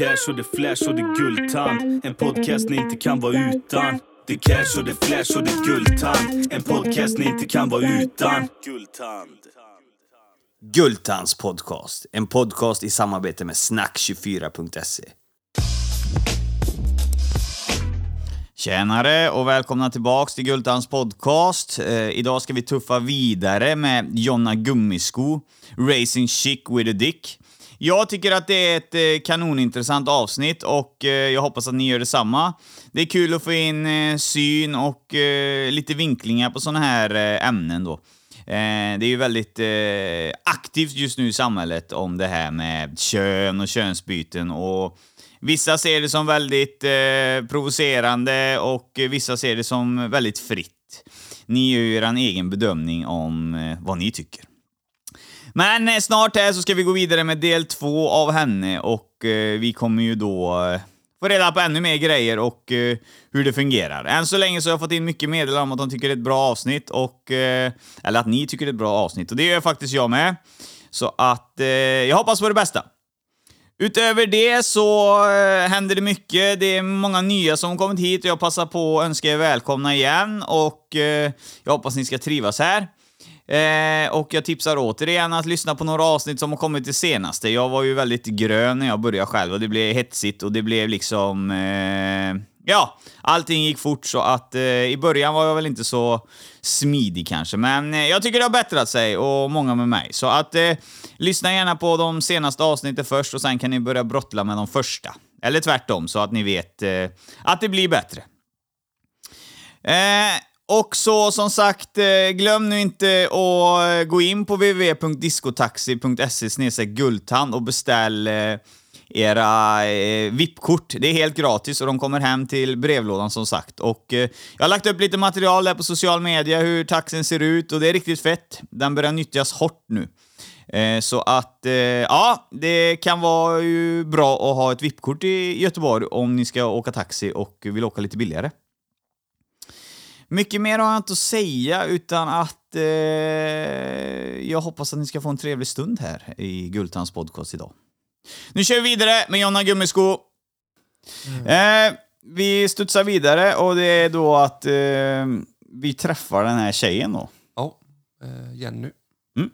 cash och det flash och det guldtand. En podcast ni inte kan vara utan. Det cash och det flash och det guldtand. En podcast ni inte kan vara utan. Guldtand. Gultans podcast. En podcast i samarbete med snack24.se. Tjenare och välkomna tillbaks till Gultans podcast. Eh, idag ska vi tuffa vidare med Jonna Gummisko, Racing Chic with a Dick. Jag tycker att det är ett eh, kanonintressant avsnitt och eh, jag hoppas att ni gör detsamma. Det är kul att få in eh, syn och lite vinklingar på sådana här ämnen då. Det är ju väldigt aktivt just nu i samhället om det här med kön och könsbyten och vissa ser det som väldigt eh, provocerande och vissa ser det som väldigt fritt. Ni gör ju er egen bedömning om eh, vad ni tycker. Men eh, snart här så ska vi gå vidare med del två av henne och eh, vi kommer ju då eh, få reda på ännu mer grejer och eh, hur det fungerar. Än så länge så har jag fått in mycket meddelanden om att de tycker det är ett bra avsnitt och... Eh, eller att ni tycker det är ett bra avsnitt och det gör faktiskt jag med. Så att eh, jag hoppas på det bästa. Utöver det så eh, händer det mycket. Det är många nya som har kommit hit och jag passar på att önska er välkomna igen och eh, jag hoppas ni ska trivas här. Eh, och jag tipsar återigen att lyssna på några avsnitt som har kommit det senaste. Jag var ju väldigt grön när jag började själv och det blev hetsigt och det blev liksom... Eh, ja, allting gick fort så att eh, i början var jag väl inte så smidig kanske, men eh, jag tycker det har bättrat sig och många med mig. Så att eh, lyssna gärna på de senaste avsnitten först och sen kan ni börja brottla med de första. Eller tvärtom, så att ni vet eh, att det blir bättre. Eh, och så som sagt, eh, glöm nu inte att eh, gå in på www.discotaxi.se guldtand och beställ eh, era eh, VIP-kort. Det är helt gratis och de kommer hem till brevlådan som sagt. Och eh, jag har lagt upp lite material där på social media hur taxin ser ut och det är riktigt fett. Den börjar nyttjas hårt nu. Eh, så att, eh, ja, det kan vara ju bra att ha ett VIP-kort i Göteborg om ni ska åka taxi och vill åka lite billigare. Mycket mer har jag inte att säga utan att eh, jag hoppas att ni ska få en trevlig stund här i Gultans podcast idag. Nu kör vi vidare med Jonna Gummisko. Eh, vi studsar vidare och det är då att eh, vi träffar den här tjejen då. Ja, eh, Jenny. Mm.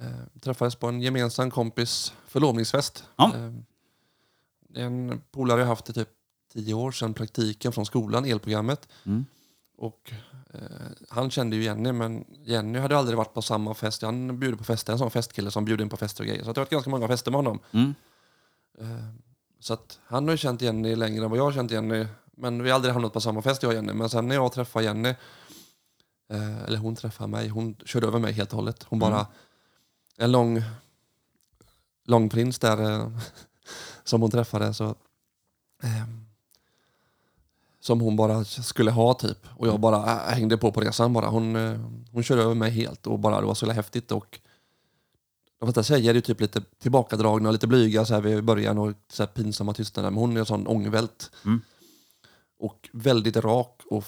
Eh, träffades på en gemensam kompis förlovningsfest. Ja. Eh, en polare jag haft i typ tio år sedan praktiken från skolan, elprogrammet. Mm. Och eh, han kände ju Jenny, men Jenny hade aldrig varit på samma fest. Han bjuder på fester, en sån festkille som bjuder in på fester och grejer. Så det har varit ganska många fester med honom. Mm. Eh, så att han har ju känt Jenny längre än vad jag har känt Jenny. Men vi har aldrig hamnat på samma fest jag och Jenny. Men sen när jag träffade Jenny, eh, eller hon träffade mig, hon körde över mig helt och hållet. Hon bara, en lång, lång prins där eh, som hon träffade. Så, ehm, som hon bara skulle ha typ. Och jag bara äh, hängde på på resan bara. Hon, eh, hon körde över mig helt och bara det var så jävla häftigt. Och de flesta tjejer är ju typ lite tillbakadragna och lite blyga så här vid början och så här pinsamma tystnader. Men hon är en sån ångvält. Mm. Och väldigt rak och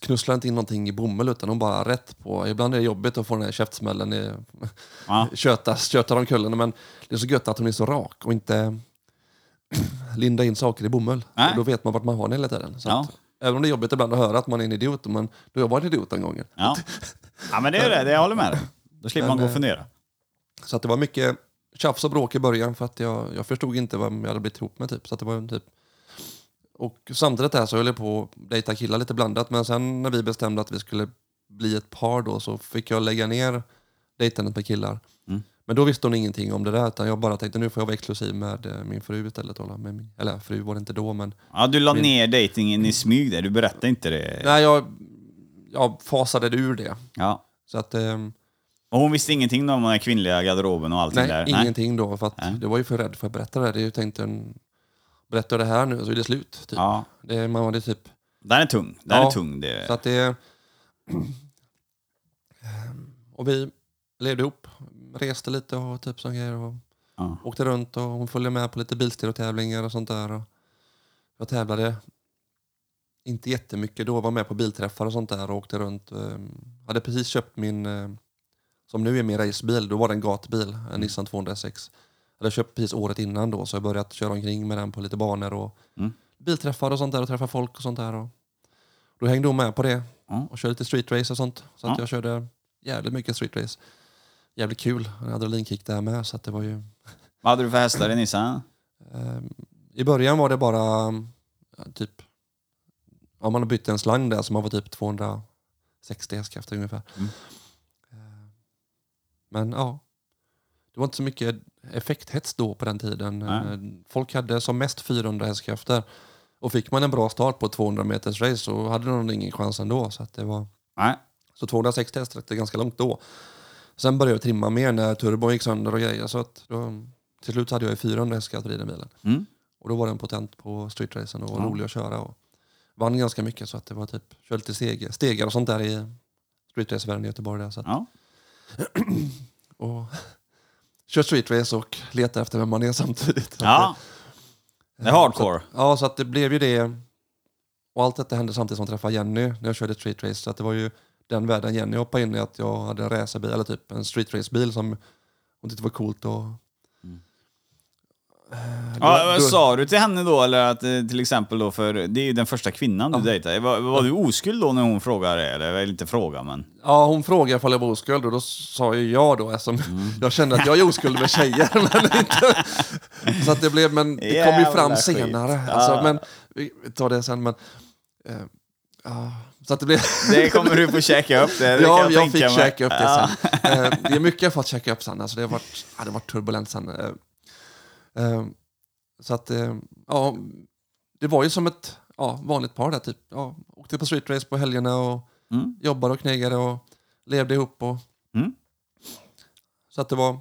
knusslar inte in någonting i bomull utan hon bara rätt på. Ibland är det jobbigt att få den här käftsmällen. I, Ja. köta, köta de kullen. Men det är så gött att hon är så rak och inte linda in saker i bomull. Nej. Och då vet man vart man har den hela tiden. Så Ja. att, även om det är jobbigt ibland att höra att man är en idiot, men då har jag varit en idiot en gång. Ja. ja, men det är det. det jag håller med dig. Då slipper man Men, gå och eh, fundera. Så att det var mycket tjafs och bråk i början för att jag, jag förstod inte vad jag hade blivit ihop med. Typ. Så att det var typ... Och samtidigt där så höll jag på att dejta killar lite blandat. Men sen när vi bestämde att vi skulle bli ett par då så fick jag lägga ner dejtandet med killar. Men då visste hon ingenting om det där utan jag bara tänkte nu får jag vara exklusiv med eh, min fru istället. Hålla med min, eller fru var det inte då men... Ja, du la min- ner dejtingen i smyg där. Du berättade inte det. Nej jag, jag fasade ur det. Ja. Så att... ehm, Och hon visste ingenting om den här kvinnliga garderoben och allting Nej, där? ingenting då. För att Nej. det var ju för rädd för att berätta det. Det är ju tänkt en... Berättar jag det här nu så är det slut. Typ. Ja. Det, man det typ... Den är tung. Den Ja, är tung. Det... Så att det... Och vi levde ihop. Reste lite och typ sån grejer. Och Ja. åkte runt och hon följde med på lite bilstereotävlingar och sånt där. Och jag tävlade inte jättemycket då. Var med på bilträffar och sånt där och åkte runt. Ehm, hade precis köpt min, eh, som nu är min racebil, då var det en gatbil, en Nissan 206. hade köpt precis året innan då, så jag börjat köra omkring med den på lite banor och Mm. bilträffar och sånt där och träffa folk och sånt där. Och då hängde hon med på det Mm. och körde lite street race och sånt. Så att Ja. jag körde jävligt mycket street race. Jävligt kul. En adrenalinkick där med. Så att det var ju... Vad hade du för hästar i Nissan? Eh, I början var det bara ja, typ... Ja, man har bytt en slang där så man var typ 260 hästkrafter ungefär. Mm. Eh, men ja, det var inte så mycket effekthets då på den tiden. Nej. Eh, Folk hade som mest 400 hästkrafter. Och fick man en bra start på ett 200 meters race så hade de ingen chans ändå. Så, att det var, Nej. så 260 hästar räckte ganska långt då. Sen började jag trimma mer när turbon gick sönder och grejer. Så att då, till slut hade jag ju 400 hästkrafter i den bilen. Mm. Och då var den potent på streetracen och Ja. rolig att köra. Och vann ganska mycket så att det var typ, körde lite stegar, stegar och sånt där i streetracevärlden i Göteborg. Där, så att, Ja. och kör streetrace och letar efter vem man är samtidigt. ja. Det är hardcore. Ja, så att det blev ju det. Och allt detta hände samtidigt som jag träffade Jenny när jag körde streetrace. Så att det var ju den världen Jenny hoppade in i, att jag hade en racerbil, eller typ en streetracebil som hon tyckte var coolt. Och, Eh, då- Ja, då- sa du till henne då, eller att eh, till exempel då, för det är ju den första kvinnan du dejtade. Var, var du oskuld då när hon frågade det? Eller inte fråga, men... Ja, hon frågade ifall jag var oskuld och då sa ju jag då eftersom jag kände att jag är oskuld med tjejer. men inte, så att det blev, men det kom ju fram senare. Ja. Alltså, men vi tar det sen. Men, eh, ja, så att det blev... Det kommer du få checka upp det, det ja, jag, jag, fick mig. checka upp det Ja. sen. Eh, det är mycket jag fått checka upp sen. Alltså, det, har varit, ja, det har varit turbulent sen. Eh, eh, så att, ja, det var ju som ett ja, vanligt par där. Typ. Ja, åkte på streetrace på helgerna och Mm. jobbade och knegade och levde ihop. Och, Mm. Så att det var...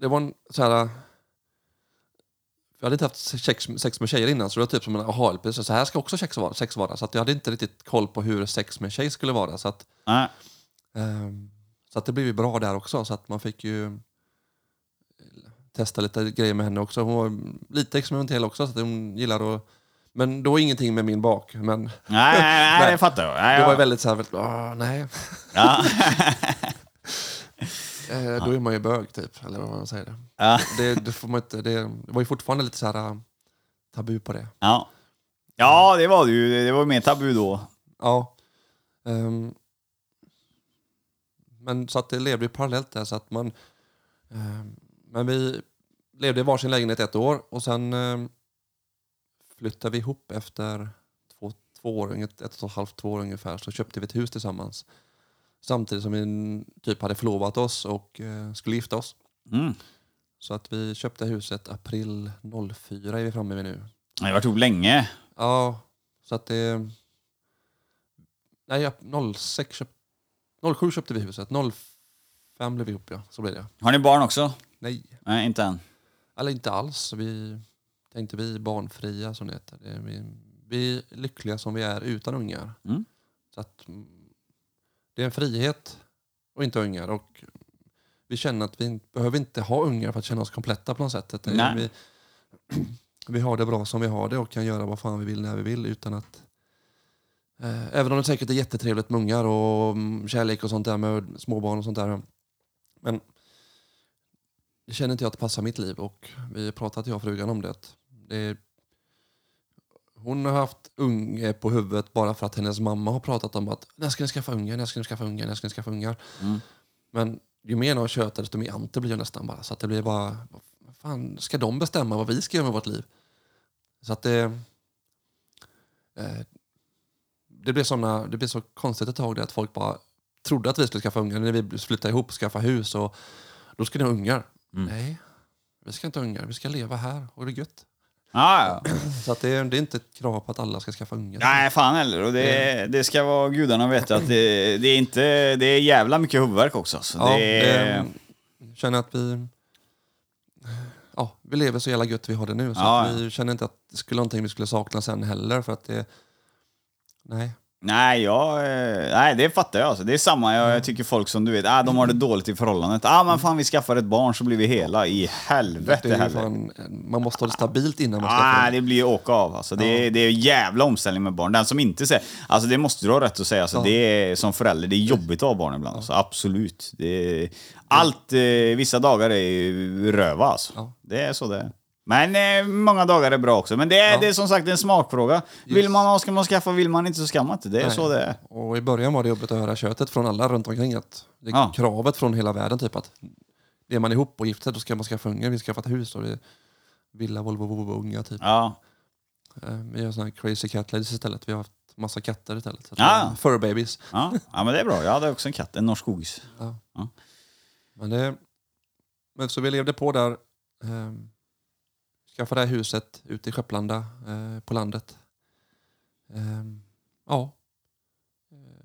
Det var en så här... Jag hade inte haft sex, sex med tjejer innan, så det var typ som en aha-upplevelse. Så här ska också sex vara. Sex vara. Så jag hade inte riktigt koll på hur sex med tjej skulle vara. Så att, Nej. ehm, så att det blev ju bra där också. Så att man fick ju testa lite grejer med henne också. Hon var lite experimentell också, så att hon gillar att... Men då ingenting med min bak. Men Nej, nej, nej, Nej. det fattar jag. Nej, det var väldigt så här, väldigt, "Åh, nej. Ja. Eh, då är man ju bög typ, eller vad man säger. Ja. Det, det, får man inte, det, det var ju fortfarande lite så här äh, tabu på det. Ja. ja, det var det ju. Det var mer tabu då. Ja. Ehm, men så att det levde ju parallellt där så att man... ehm, men vi levde i varsin lägenhet ett år och sen um, flyttade vi ihop efter två, två år, ett, ett och ett halvt, två år ungefär. Så köpte vi ett hus tillsammans. Samtidigt som vi typ hade förlovat oss och eh, skulle gifta oss. Mm. Så att vi köpte huset april 04 är vi framme vid nu. Det har varit ihop länge. Ja, så att det... Nej, ja, 06 köp... 07 köpte vi huset. 05 blev vi ihop, ja. Så blev det. Har ni barn också? Nej, Nej, inte än. eller inte alls. Vi tänkte vi är barnfria, som det heter. Vi, vi är lyckliga som vi är utan ungar. Mm. Så att mm, det är en frihet att inte ha ungar. Och vi känner att vi behöver inte ha ungar för att känna oss kompletta på något sätt. Nej. vi, vi har det bra som vi har det och kan göra vad fan vi vill när vi vill utan att eh, Även om det säkert är jättetrevligt med ungar och mm, kärlek och sånt där med småbarn och sånt där. Men det känner inte jag att det passar mitt liv och vi pratat jag och frugan om det. det är, hon har haft unge på huvudet bara för att hennes mamma har pratat om att när ska ni skaffa ungar, när ska ni skaffa ungar, när ska ni skaffa ungar. Mm. Men ju mer de tjötar desto mer ante blir jag nästan bara. Så att det blir bara, vad fan, ska de bestämma vad vi ska göra med vårt liv? Så att det... Eh, det blev, såna, det blev så konstigt ett tag att folk bara trodde att vi skulle skaffa ungar när vi flyttade ihop och skaffa hus. Och då ska ni ha ungar. Mm. Nej, vi ska inte ha ungar. Vi ska leva här och det är gött. Ja, ja. Så att det, är, det är inte ett krav på att alla ska skaffa ungar. Nej, fan heller. Och det, det ska vara gudarna veta att det, det är inte... Det är jävla mycket huvudvärk också. Så Ja, det är, det, känner att vi... Ja, vi lever så jävla gött vi har det nu. Så Ja, vi känner inte att det skulle någonting vi skulle sakna sen heller. För att det... Nej. Nej, jag, eh, nej, det fattar jag. Alltså. Det är samma, jag, jag tycker folk som du vet, ah, de har det dåligt i förhållandet. Ah, men fan vi skaffar ett barn så blir vi hela. I helvete heller. man måste ha det stabilt innan man ska Nej, få det blir ju åka av. Alltså, det, är, det är en jävla omställning med barn. Den som inte säger... Alltså det måste du ha rätt att säga. Alltså, det är, som förälder, det är jobbigt att ha barn ibland. Alltså, absolut. Det allt, eh, vissa dagar är ju röva alltså. Ja. Det är så det är. Men eh, många dagar är bra också. Men det är, det är som sagt en smakfråga. Vill man ha ska man skaffa, vill man inte så ska man inte. Det är Nej. så det är. Och i början var det jobbigt att höra köttet från alla runt omkring. Att det är Ja. kravet från hela världen typ att är man ihop och gift sig då ska man skaffa ungar. Vi ska skaffa ett hus och det är villa, Volvo, Volvo, unga typ. Ja. Eh, Vi har såna här crazy cat ladies istället. Vi har haft massa katter istället. Så att vi har Fur babies. Ja. ja, men det är bra. Jag hade också en katt, en norsk skogis. Men, det, men så vi levde på där. Eh, skaffade det här huset ute i Skepplanda eh, på landet. Eh, ja.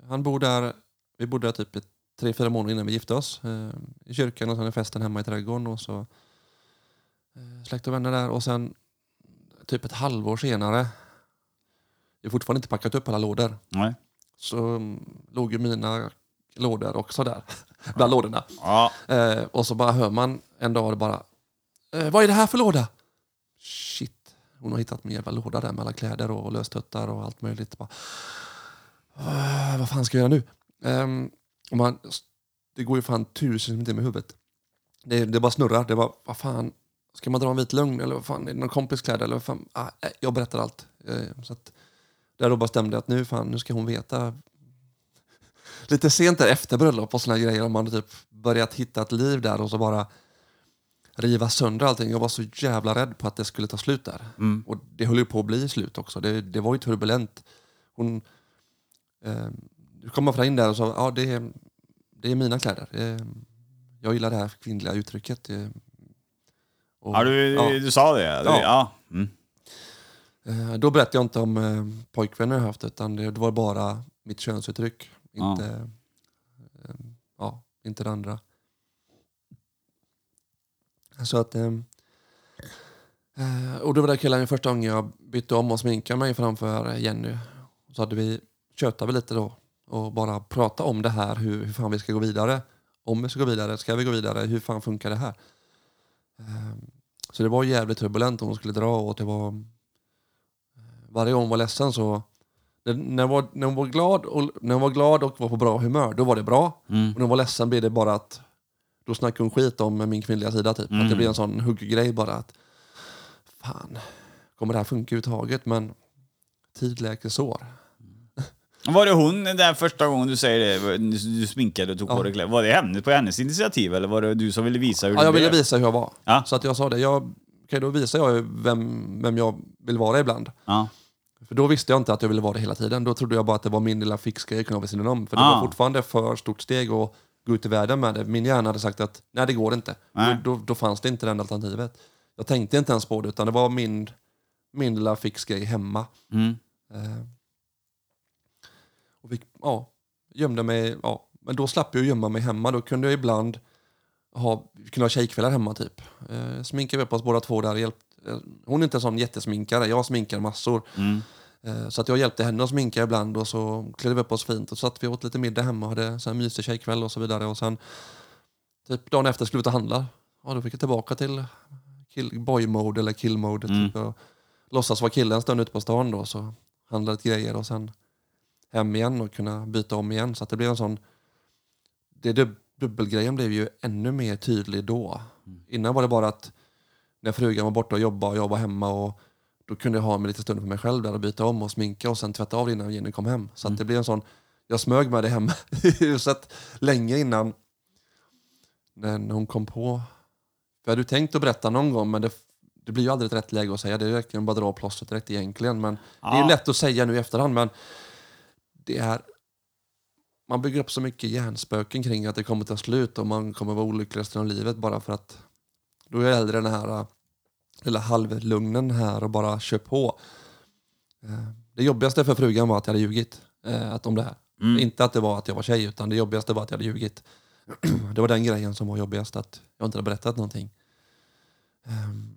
Han bor där. Vi bodde där typ i tre, fyra månader innan vi gifte oss. Eh, I kyrkan och sen i festen hemma i trädgården. Och så eh, släkt och vänner där. Och sen typ ett halvår senare. Vi har fortfarande inte packat upp alla lådor. Nej. Så mm, låg ju mina lådor också där. Bland lådorna. Ja. Eh, och så bara hör man en dag bara eh, Vad är det här för låda? Shit, hon har hittat min jävla låda där med alla kläder och löstuttar och allt möjligt. Bara, ah, vad fan ska jag göra nu? Um, och man, det går ju fan tusen med huvudet. Det, det bara snurrar. Det bara, vad fan, ska man dra en vit lögn eller vad fan, är det någon kompis kläder eller vad fan? Ah, jag berättar allt. Uh, så att, där då bestämde jag att nu, fan, nu ska hon veta lite sent där efter bröllop och såna grejer. Om man typ börjat hitta ett liv där och så bara riva sönder allting. Jag var så jävla rädd på att det skulle ta slut där. Och det höll ju på att bli slut också. Det, det var ju turbulent. Hon eh, kom fram in där och sa ja det är, det är mina kläder. Eh, jag gillar det här kvinnliga uttrycket. Eh, och, Ja, du, ja. du sa det? Ja. Ja. ja. Mm. Eh, Då berättade jag inte om eh, pojkvänner jag haft utan det, det var bara mitt könsuttryck. Ja. Inte, eh, ja, inte det andra. Så att... Eh, eh, och då var det killen första gången jag bytte om och sminkade mig framför Jenny. Så hade vi tjötat vi lite då och bara prata om det här, hur, hur fan vi ska gå vidare. Om vi ska gå vidare, ska vi gå vidare, hur fan funkar det här? Eh, så det var jävligt turbulent om hon skulle dra och det var varje gång hon var ledsen så... det- När hon, var, när, hon var glad och, när hon var glad och var på bra humör, då var det bra. Mm. Och när hon var ledsen blev det bara att... Då snackade hon skit om min kvinnliga sida. Typ. Att Mm. det blev en sån hugggrej bara. att Fan, kommer det här funka överhuvudtaget? Men tid läker sår. Var det hon där första gången du säger det, du, sminkade och tog Ja. på dig kläder? Var det henne, på hennes initiativ eller var det du som ville visa hur Ja, jag ville visa hur jag var. Ja. Så att jag sa det. Jag, okej, då visar jag vem, vem jag vill vara ibland. Ja. För då visste jag inte att jag ville vara det hela tiden. Då trodde jag bara att det var min lilla fixgrej jag kunde ha vid sidan om. För det Ah. var fortfarande för stort steg att gå ut i världen med det. Min hjärna hade sagt att nej, det går inte. Nej. Då, då, fanns det inte det alternativet. Jag tänkte inte ens på det, utan det var min, min lilla fixgrej hemma. Mm. Eh, och vi, ja, gömde mig. Ja. Men då slapp jag gömma mig hemma. Då kunde jag ibland ha, kunde ha tjejkvällar hemma typ. Eh, sminkade vi upp oss båda två där. Hjälpt, eh, hon är inte en sån jättesminkare. Jag sminkar massor. Mm. Eh, Så att jag hjälpte henne att sminka ibland och så klädde vi upp oss fint och så satt vi åt lite middag hemma och hade så här mysig tjejkväll och så vidare. Och sen typ dagen efter skulle vi ut och handla. Ja, då fick jag tillbaka till kill, boy mode eller kill mode. Mm. Typ, och låtsas vara killen stående ute på stan då. Så handlade lite grejer och sen hem igen och kunna byta om igen. Så att det blev en sån... Det dub, dubbelgrejen blev ju ännu mer tydlig då. Innan var det bara att när frugan var borta och jobbade och jag var hemma och då kunde jag ha mig lite stund för mig själv där och byta om och sminka och sen tvätta av det innan Jenny kom hem. Så att det blev en sån, jag smög med det hemma i huset länge innan när hon kom på. För jag hade ju tänkt att berätta någon gång men det, det blir ju aldrig ett rätt läge att säga. Det är verkligen bara dra plåstret direkt egentligen. Men det är Ja. lätt att säga nu i efterhand men det är man bygger upp så mycket hjärnspöken kring att det kommer ta slut och man kommer vara olycklig resten av livet bara för att då är jag hellre den här lilla halvlugnen här och bara kör på. Eh, Det jobbigaste för frugan var att jag hade ljugit eh, att om det här. Mm. Inte att det var att jag var tjej utan det jobbigaste var att jag hade ljugit. det var den grejen som var jobbigast, att jag inte hade berättat någonting.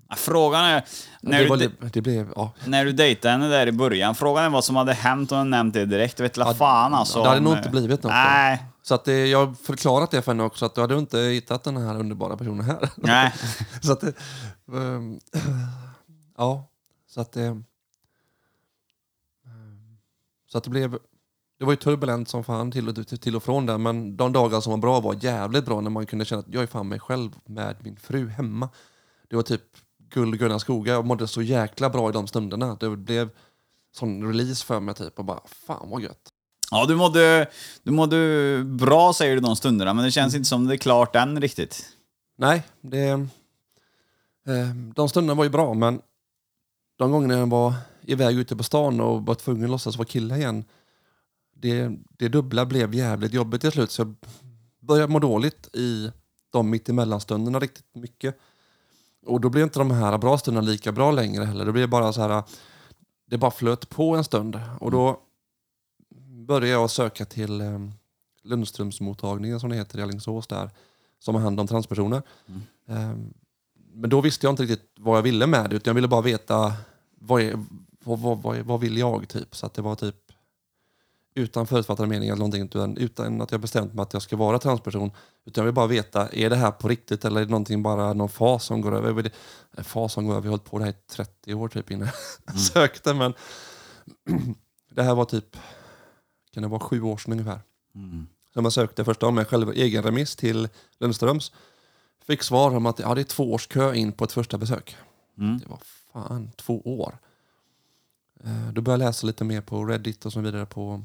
Ja, Frågan är, när det, du, var, det blev... Ja. när du dejtade henne där i början, frågan är vad som hade hänt om hon nämnt det direkt. Jag vet la fan alltså. det hade nog inte blivit något. Nej. Så att det, jag har förklarat det för henne också, att du hade inte hittat den här underbara personen här. Nej. så att det, ehm, ja, så att det... ehm, Så att det blev... Det var ju turbulent som fan till och, till och från där, men de dagar som var bra var jävligt bra när man kunde känna att jag är fan mig själv med min fru hemma. Det var typ guld och gröna skogar. Jag mådde så jäkla bra i de stunderna. Det blev sån release för mig typ och bara fan vad gött. Ja, du mådde, du mådde bra säger du de stunderna, men det känns inte som det är klart än riktigt. Nej, det... Eh, de stunderna var ju bra, men de gångerna jag var iväg ute på stan och var tvungen att låtsas vara kille igen, det, det dubbla blev jävligt jobbigt till slut. Så jag började må dåligt i de mittemellan-stunderna riktigt mycket. Och då blev inte de här bra stunderna lika bra längre heller. Det blev bara så här, det bara flöt på en stund. Och då började jag söka till eh, Lundströmsmottagningen som det heter i Alingsås där, som har hand om transpersoner. Ehm, Men då visste jag inte riktigt vad jag ville med det, utan jag ville bara veta vad, är, vad, vad, vad, vad vill jag typ. Så att det var typ utan förutfattade meningar eller någonting, utan, utan att jag bestämt mig att jag ska vara transperson. Utan jag vill bara veta, är det här på riktigt eller är det någonting bara någon fas som går över? En fas som går över, jag har hållit på det här i 30 år typ innan jag sökte, men det här var typ, kan det vara sju år sedan ungefär. Så man sökte första om mig själv egen remiss till Lundströms. Fick svar om att ja, det är två års kö in på ett första besök. Det var fan två år. Eh, Då började jag läsa lite mer på Reddit och så vidare på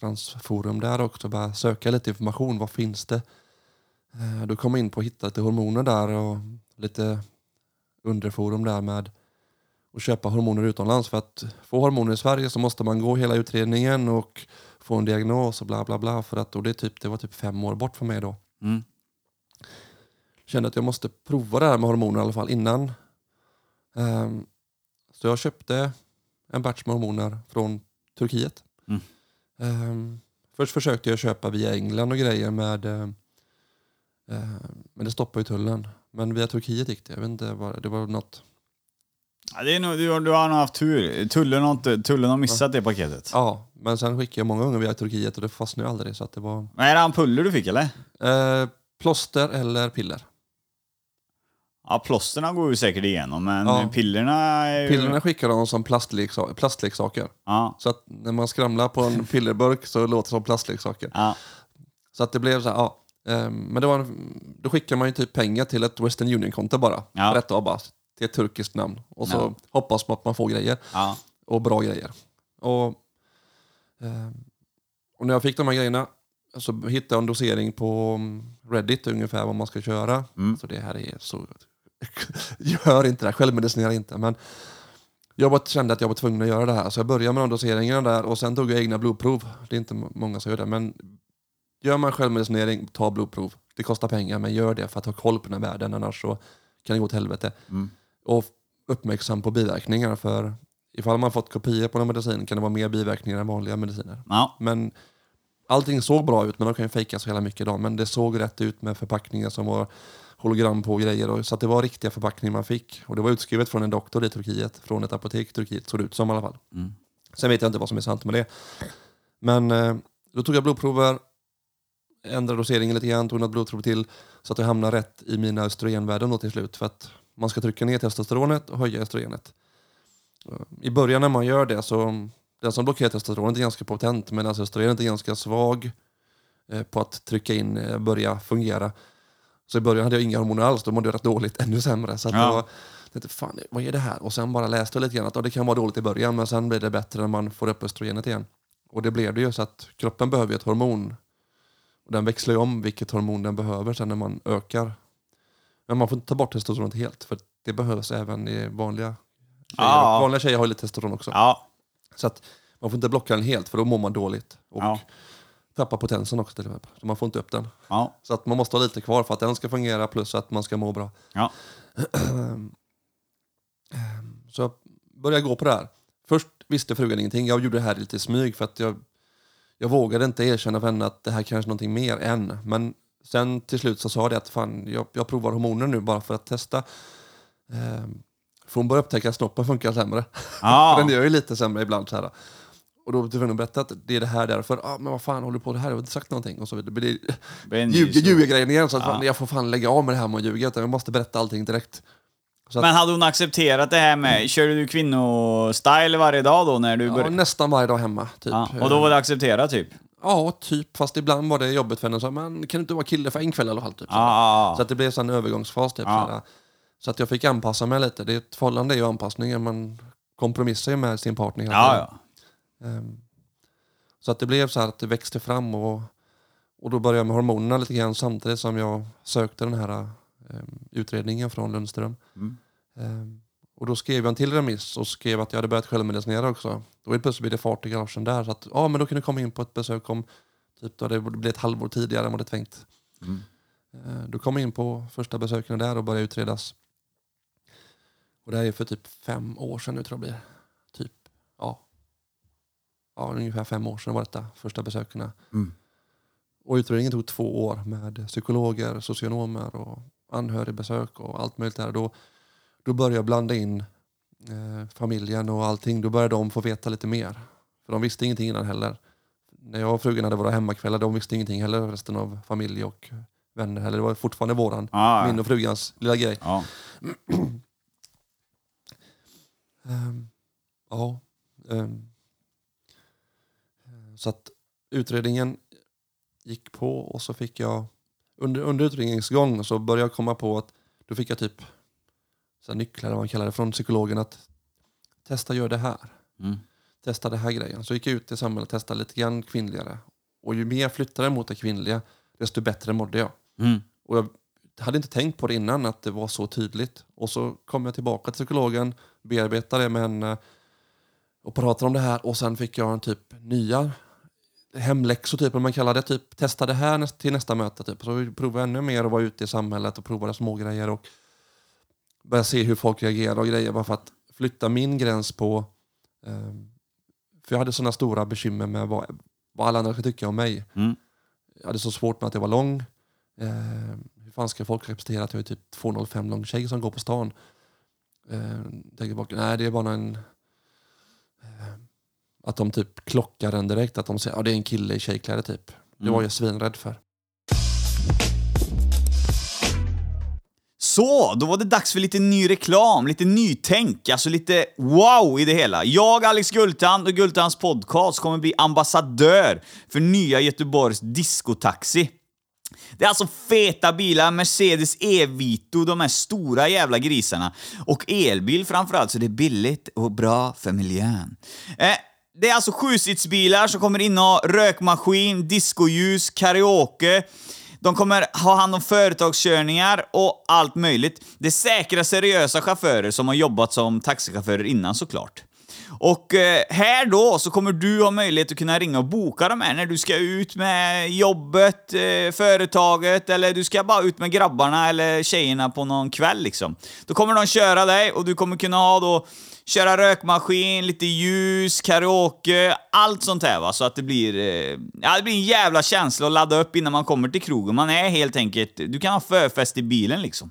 transforum där också. Började söka lite information. Vad finns det? Eh, Då kom jag in på att hitta lite hormoner där och lite underforum där med att köpa hormoner utomlands. För att få hormoner i Sverige så måste man gå hela utredningen och få en diagnos och bla bla bla. För att, och det, typ, det var typ fem år bort för mig då. Mm. Kände att jag måste prova det här med hormoner i alla fall innan. Ehm, så jag köpte en batch med hormoner från Turkiet. Mm. Ehm, först försökte jag köpa via England och grejer med eh, men det stoppade ju tullen. Men via Turkiet gick det. Jag vet inte det var något. Ja, det är nog, du, har- du har nog haft tur. Tullen har, inte, tullen har missat det paketet. Ja, men sen skickade jag många gånger via Turkiet och det fastnade ju aldrig så att det var Men är det ampuller du fick eller? eh, plåster eller piller. Ja, plåsterna går ju säkert igenom, men Ja. pillerna är ju... Pillerna skickade de som plastleksa- plastleksaker. Ja. Så att när man skramlar på en pillerburk så låter det som plastleksaker. Ja. Så att det blev så här, ja. Ehm, Men det var, en- då skickar man ju typ pengar till ett Western Union-konto bara. Ja. Rätt av bara. Till ett turkiskt namn. Och så Ja. hoppas man att man får grejer. Ja. Och bra grejer. Och, ehm, och när jag fick de här grejerna så hittade jag en dosering på mm, Reddit ungefär vad man ska köra. Mm. Så det här är så... Gör inte det här, självmedicinera inte. Men jag kände att jag var tvungen att göra det här. Så jag började med de doseringarna där och sen tog jag egna blodprov. Det är inte må- många som gör det. Men gör man självmedicinering, ta blodprov. Det kostar pengar, men gör det för att ha koll på den här världen. Annars så kan det gå åt helvete. Mm. Och uppmärksam på biverkningar. För ifall man fått kopior på någon medicin kan det vara mer biverkningar än vanliga mediciner. Ja. Men allting såg bra ut, men de kan ju fejka så jävla mycket idag. Men det såg rätt ut med förpackningar som var hologram på och grejer. Och, så att det var riktiga förpackningar man fick. Och det var utskrivet från en doktor i Turkiet, från ett apotek i Turkiet, såg det ut som i alla fall. Mm. Sen vet jag inte vad som är sant med det. Men eh, då tog jag blodprover, ändrade doseringen lite grann, tog något blodprov till så att jag hamnade rätt i mina östrogenvärden då till slut. För att man ska trycka ner testosteronet och höja östrogenet. Eh, I början när man gör det så den som blockerar testosteronet är ganska potent medan östrogenet är ganska svag eh, på att trycka in, eh, börja fungera. Så i början hade jag inga hormoner alls, då mådde jag rätt dåligt, ännu sämre. Så att Ja. var, tänkte, fan vad är det här? Och sen bara läste jag lite grann att ja, det kan vara dåligt i början men sen blir det bättre när man får upp östrogenet igen. Och det blev det ju så att kroppen behöver ju ett hormon. Och den växlar ju om vilket hormon den behöver sen när man ökar. Men man får inte ta bort testosteronet helt för det behövs även i vanliga tjejer. Ja. Vanliga tjejer har ju lite testosteron också. Ja. Så att man får inte blocka den helt för då mår man dåligt. Och Ja. tappar potensen också till med. Så man får inte upp den. Ja. Så att man måste ha lite kvar för att den ska fungera plus att man ska må bra. Ja. Så jag började gå på det här. Först visste frugan ingenting. Jag gjorde det här lite i smyg för att jag, jag vågade inte erkänna för henne att det här kanske är någonting mer än. Men sen till slut så sa det att fan, jag, jag provar hormoner nu bara för att testa. Ehm, för hon börjar upptäcka att snoppen funkar sämre. Ja. Den gör ju lite sämre ibland. Så här. Och då var hon berätta att det är det här därför. Ah, men vad fan håller du på det här? Jag har inte sagt någonting. Och så vidare. Det ljuger, igen. Så att Ja. fan, jag får fan lägga av med det här med att ljuga. Utan jag måste berätta allting direkt. Att, Men hade hon accepterat det här med, körde du kvinnostyle varje dag då när du ja, började? nästan varje dag hemma. Typ. Ja, och då var det accepterat typ? Ja, typ. Fast ibland var det jobbigt för henne. Så, men kan du inte vara kille för en kväll i alla fall? Typ, så. Ja, ja, så att det blev så en övergångsfas. Typ, Ja. så, att jag fick anpassa mig lite. Det är ett förhållande är ju anpassningen. Man kompromissar ju med sin partner. hela ja. Ehm, Så att det blev så här att det växte fram och, och då började jag med hormonerna lite grann samtidigt som jag sökte den här ehm, utredningen från Lundström. Mm. Ehm, och då skrev jag en till remiss och skrev att jag hade börjat självmedicinera också. Då helt plötsligt blev det fart i garagen där. Så att ja, men då kunde jag komma in på ett besök om typ då det blev ett halvår tidigare än vad det tänkt. Mm. Ehm, Då kom jag in på första besöken där och började utredas. Och det är för typ fem år sedan nu tror jag blir. Typ, ja. Ja, ungefär fem år sedan var detta, första besöken. Mm. Och utredningen tog två år med psykologer, socionomer och anhörigbesök och allt möjligt där. Då, då började jag blanda in eh, familjen och allting. Då började de få veta lite mer. För de visste ingenting innan heller. När jag och frugan hade våra hemmakvällar, de visste ingenting heller, resten av familj och vänner heller. Det var fortfarande våran, ja. min och frugans lilla grej. ja. Ehm, ja. ehm. så att utredningen gick på och så fick jag under, under utredningens gång så började jag komma på att då fick jag typ så här nycklar eller vad man kallar det från psykologen att testa gör det här. Mm. Testa det här grejen. Så gick jag ut i samhället och testade lite grann kvinnligare. Och ju mer jag flyttade mot det kvinnliga desto bättre mådde jag. Mm. Och jag hade inte tänkt på det innan att det var så tydligt. Och så kom jag tillbaka till psykologen, bearbetade det med henne och pratade om det här. Och sen fick jag en typ nya hemläxor, typ, om man kallar det. Typ, testa det här till nästa möte. Typ. Så vi provade ännu mer och var ute i samhället och provade små grejer och började se hur folk reagerar och grejer. Bara för att flytta min gräns på... ehm, för jag hade sådana stora bekymmer med vad, vad alla andra skulle tycka om mig. Mm. Jag hade så svårt med att jag var lång. Eh, hur fan ska folk representera att jag är typ 2,05 lång tjej som går på stan? Eh, tänker bak, nej det är bara en... Eh, att de typ klockar en direkt. Att de säger att det är en kille i tjejkläder typ. Det Mm. var jag svinrädd för. Så, då var det dags för lite ny reklam, lite nytänk, alltså lite wow i det hela. Jag, Alex Gultan och Gultans podcast kommer bli ambassadör för nya Göteborgs discotaxi. Det är alltså feta bilar, Mercedes E-Vito, de här stora jävla grisarna. Och elbil framförallt, så det är billigt och bra för miljön. Eh, det är alltså sjusitsbilar som kommer inneha rökmaskin, discoljus, karaoke. De kommer ha hand om företagskörningar och allt möjligt. Det är säkra, seriösa chaufförer som har jobbat som taxichaufförer innan såklart. Och eh, här då så kommer du ha möjlighet att kunna ringa och boka de här när du ska ut med jobbet, eh, företaget eller du ska bara ut med grabbarna eller tjejerna på någon kväll liksom. Då kommer de köra dig och du kommer kunna ha då köra rökmaskin, lite ljus, karaoke, allt sånt här va. Så att det blir, eh, ja, det blir en jävla känsla att ladda upp innan man kommer till krogen. Man är helt enkelt, du kan ha förfest i bilen liksom.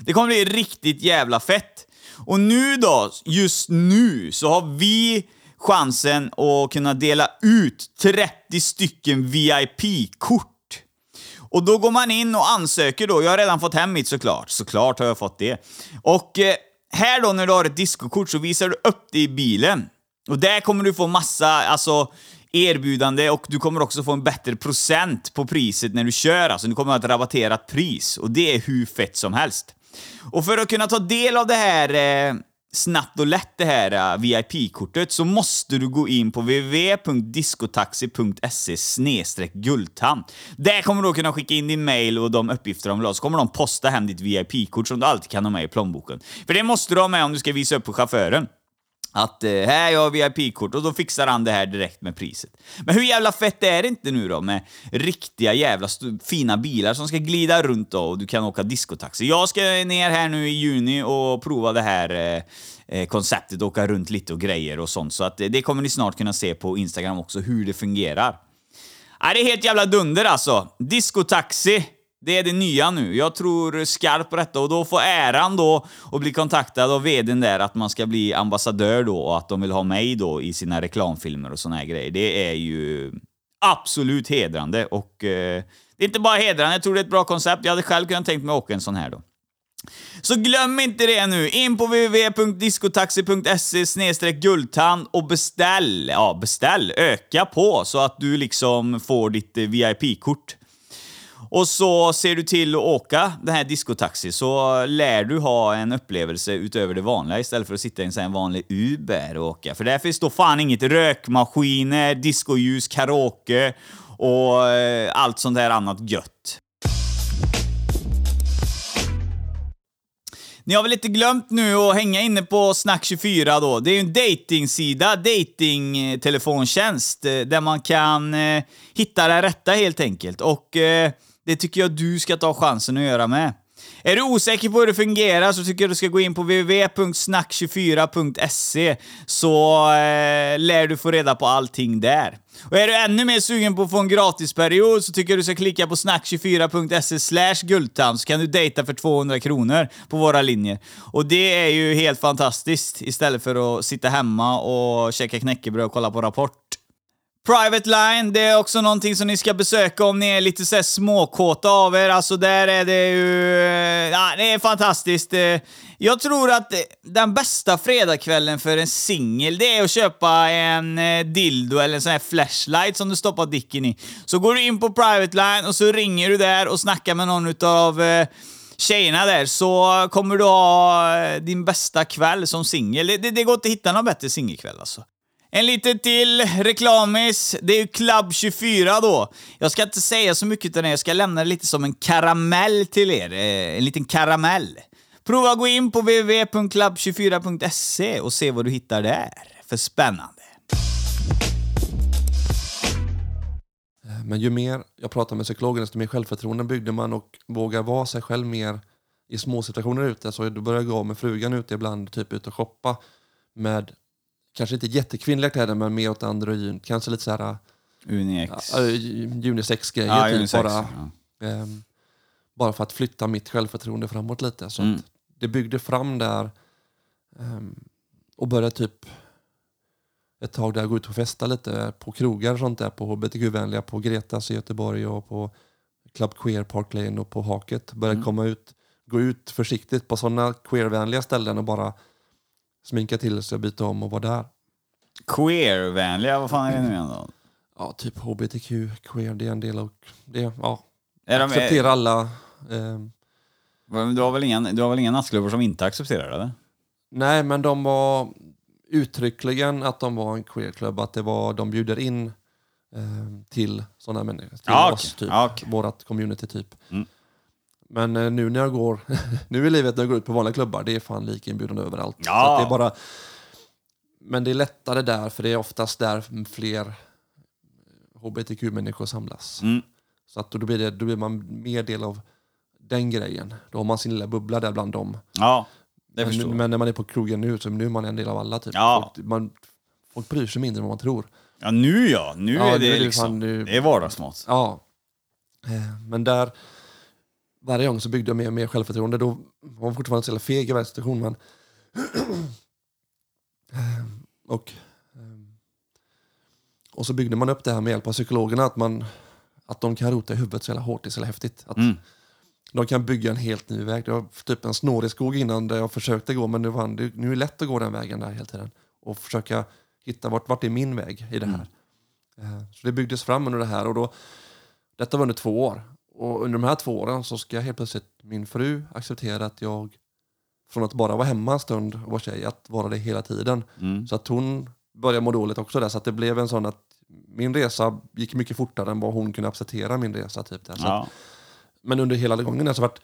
Det kommer bli riktigt jävla fett. Och nu då, just nu, så har vi chansen att kunna dela ut 30 stycken VIP-kort. Och då går man in och ansöker då. Jag har redan fått hem mitt såklart. Såklart har jag fått det. Och eh, här då när du har ett diskokort så visar du upp det i bilen. Och där kommer du få massa, alltså erbjudande och du kommer också få en bättre procent på priset när du kör. Alltså du kommer ha ett rabatterat pris och det är hur fett som helst. Och för att kunna ta del av det här eh, snabbt och lätt, det här eh, uh, VIP-kortet, så måste du gå in på www.discotaxi.se guldtand. Där kommer du då kunna skicka in din mail och de uppgifter de vill ha, så kommer de posta hem ditt VIP-kort som du alltid kan ha med i plånboken. För det måste du ha med om du ska visa upp på chauffören. Att eh, här jag har VIP-kort och då fixar han det här direkt med priset. Men hur jävla fett är det inte nu då med riktiga jävla fina bilar som ska glida runt då och du kan åka discotaxi. Jag ska ner här nu i juni och prova det här eh, eh, konceptet, åka runt lite och grejer och sånt. Så att eh, det kommer ni snart kunna se på Instagram också, hur det fungerar. Äh, det är helt jävla dunder alltså. Discotaxi. Det är det nya nu. Jag tror skarpt på detta och då får äran då att bli kontaktad av vdn där att man ska bli ambassadör då och att de vill ha mig då i sina reklamfilmer och såna här grejer. Det är ju absolut hedrande och eh, det är inte bara hedrande, jag tror det är ett bra koncept. Jag hade själv kunnat tänkt mig att åka en sån här då. Så glöm inte det nu. In på www.discotaxi.se guldtand och beställ. Ja, beställ. Öka på så att du liksom får ditt eh, VIP-kort. Och så ser du till att åka den här discotaxi så lär du ha en upplevelse utöver det vanliga istället för att sitta i en sån här vanlig Uber och åka. För där finns då fan inget rökmaskiner, discoljus, karaoke och eh, allt sånt där annat gött. Ni har väl inte glömt nu att hänga inne på Snack24 då? Det är ju en datingsida, datingtelefontjänst, eh, där man kan eh, hitta det rätta helt enkelt. Och eh, det tycker jag du ska ta chansen att göra med. Är du osäker på hur det fungerar så tycker jag du ska gå in på www.snack24.se så eh, lär du få reda på allting där. Och är du ännu mer sugen på att få en gratisperiod så tycker jag du ska klicka på snack24.se slash guldtand så kan du dejta för 200 kronor på våra linjer. Och det är ju helt fantastiskt istället för att sitta hemma och käka knäckebröd och kolla på Rapport. Private Line, det är också någonting som ni ska besöka om ni är lite så småkåta av er. Alltså där är det ju... Eh, ja, det är fantastiskt. Eh, jag tror att eh, den bästa fredagskvällen för en singel, det är att köpa en dildo eller en sån här flashlight som du stoppar dicken i. Så går du in på Private Line och så ringer du där och snackar med någon utav tjejerna där så kommer du ha din bästa kväll som singel. Det, det, det går inte att hitta någon bättre singelkväll alltså. En liten till reklamis. Det är ju Club 24 då. Jag ska inte säga så mycket utan jag ska lämna det lite som en karamell till er. Eh, en liten karamell. Prova att gå in på www.club24.se och se vad du hittar där. För spännande. Eh, men ju mer jag pratar med psykologen, desto mer självförtroende byggde man och vågar vara sig själv mer i små situationer ute. Så då började jag gå med frugan ute ibland, typ ut och shoppa med kanske inte jättekvinnliga kläder, men mer åt androgyn. Kanske lite så här... Unisex. Ja, unisex-grejer. Ja, typ, unisex, bara, ja. ehm, bara för att flytta mitt självförtroende framåt lite. Så Mm. det byggde fram där ehm, och började typ ett tag där gå ut och festa lite på krogar och sånt där på hbtq-vänliga på Gretas i Göteborg och på Club Queer Park Lane och på Haket. Började Mm. komma ut, gå ut försiktigt på sådana queervänliga ställen och bara sminka till sig byta om och vara där. Queer-vänliga, vad fan är det nu igen då? Ja, typ hbtq, queer, det är en del av det. Ja, Är de, acceptera alla. ehm, du, har väl inga, du har väl inga nattklubbar som inte accepterar det? Nej, men de var uttryckligen att de var en queerklubb. Att det var, de bjuder in eh, till sådana människor. Till Ja, oss, okej. typ. Ja, okej. Vårat community, typ. Mm. Men eh, nu när jag går, nu i livet när jag går ut på vanliga klubbar, det är fan lika inbjudande överallt. Ja. Det är bara, men det är lättare där, för det är oftast där fler hbtq-människor samlas. Mm. Så att då, blir det, då blir man mer del av den grejen. Då har man sin lilla bubbla där bland dem. Ja, det Men, men när man är på krogen nu så nu är man en del av alla. Typ. Ja. Folk, man, folk bryr sig mindre än vad man tror. Ja, nu ja. Nu Ja, är det det liksom... fan nu- Det är vardagsmat. Ja. Eh, Men där, varje gång så byggde jag mer och mer självförtroende. Då var man fortfarande så jävla feg i varje situation. Men och, eh, och så byggde man upp det här med hjälp av psykologerna. Att, man, att de kan rota i huvudet så jävla hårt, det är så jävla häftigt. Att Mm. De kan bygga en helt ny väg. Det var typ en snårig skog innan där jag försökte gå, men nu, var, nu är det lätt att gå den vägen där hela tiden. Och försöka hitta vart, vart är min väg i det här. Eh, Så det byggdes fram under det här. Och då, detta var under två år. Och under de här två åren så ska helt plötsligt min fru acceptera att jag, från att bara vara hemma en stund och vara tjej, att vara det hela tiden. Mm. Så att hon började må dåligt också där. Så att det blev en sån att min resa gick mycket fortare än vad hon kunde acceptera min resa. Typ där. Så att, Ja. men under hela gången har det varit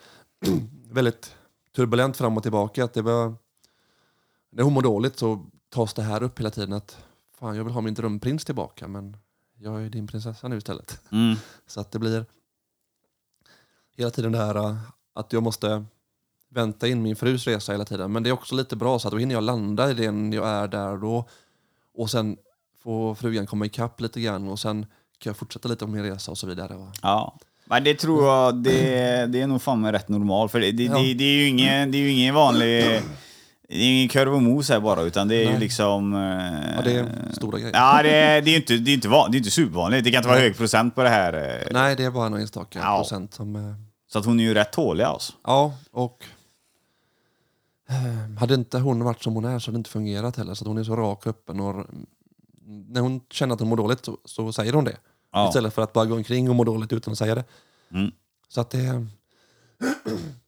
väldigt turbulent fram och tillbaka. Att det var, när hon mår dåligt så tas det här upp hela tiden. att Fan, jag vill ha min drömprins tillbaka men jag är din prinsessa nu istället. Mm. Så att det blir hela tiden det här äh, att jag måste vänta in min frus resa hela tiden. Men det är också lite bra så att då hinner jag landa i den jag är där då. Och sen får frugan komma ikapp lite grann och sen kan jag fortsätta lite på min resa och så vidare. ja. Men det tror jag, det, det är nog fan rätt normal. För det, det, Ja. det, det är ju ingen, det är ju ingen vanlig... Det är ingen korv och mos här bara, utan det är ju Nej. liksom... eh, Ja, det är stora grejer. Ja, det är, det är ju inte, det är inte, van, det är inte supervanligt. Det kan inte vara hög procent på det här. eh, Nej, det är bara några enstaka Ja. procent som... eh, Så att hon är ju rätt tålig alltså. Ja, och eh, hade inte hon varit som hon är så hade det inte fungerat heller. Så att hon är så rak och öppen. Och, mm, när hon känner att hon mår dåligt så, så säger hon det. Ja. Istället för att bara gå omkring och må dåligt utan att säga det. Mm. Så att det...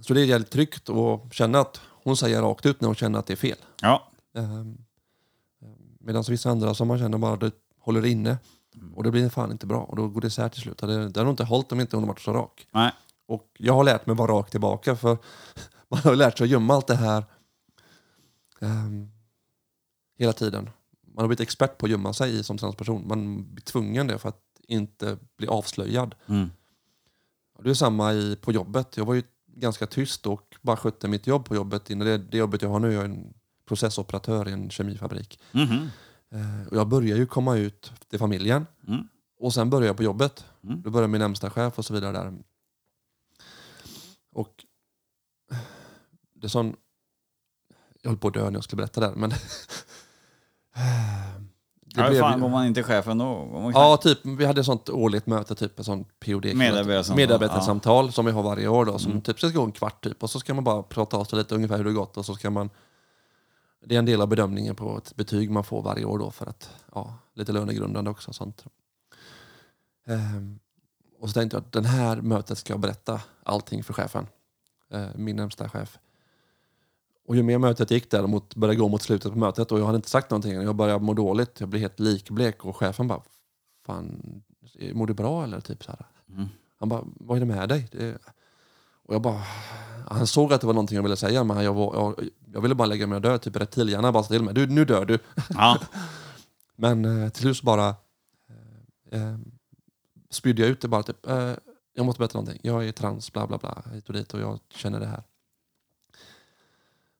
så det är jävligt tryggt att känna att hon säger rakt ut när hon känner att det är fel. Ja. Medan vissa andra som man känner bara det håller inne. Och det blir fan inte bra. Och då går det isär till slut. Det, det hade nog inte hållit om inte hon varit så rak. Nej. Och jag har lärt mig vara rak tillbaka för man har lärt sig att gömma allt det här ehm, hela tiden. Man har blivit expert på att gömma sig som transperson. Man blir tvungen det för att inte bli avslöjad. Mm. Det är samma i, på jobbet. Jag var ju ganska tyst och bara skötte mitt jobb på jobbet. Innan det, det jobbet jag har nu är jag en processoperatör i en kemifabrik. Eh, och jag börjar ju komma ut till familjen. Mm. Och sen börjar jag på jobbet. Mm. Då börjar min närmsta chef och så vidare där. Och det är sån... Jag höll på att dö när jag skulle berätta det här, men... det Ja, blev fan, ju- går man inte chefen då? Ja, typ, vi hade ett sånt årligt möte, typ ett sånt POD. Medarbetarsamtal, Medarbetarsamtal som vi har varje år då, som Mm. typ ska gå en kvart typ. Och så ska man bara prata av sig lite ungefär hur det gått och så ska man... Det är en del av bedömningen på ett betyg man får varje år då för att, ja, lite lönegrundande också och sånt. Ehm, och så tänkte jag att den här mötet ska jag berätta allting för chefen. Eh, min närmsta chef. Och ju mer mötet gick däremot började gå mot slutet på mötet och jag hade inte sagt någonting. Jag började må dåligt, jag blev helt likblek och chefen bara Fan, mår du bra eller? Typ så här. Mm. Han bara, vad är det med dig? Det... Och jag bara, han såg att det var någonting jag ville säga men jag, var, jag, jag ville bara lägga mig och dö. Typ reptilhjärnan bara sa till mig, du, nu dör du. Ja. Men eh, till slut så bara eh, eh, spydde jag ut det bara. Typ, eh, jag måste berätta någonting. Jag är trans, bla bla bla, hit och dit och jag känner det här.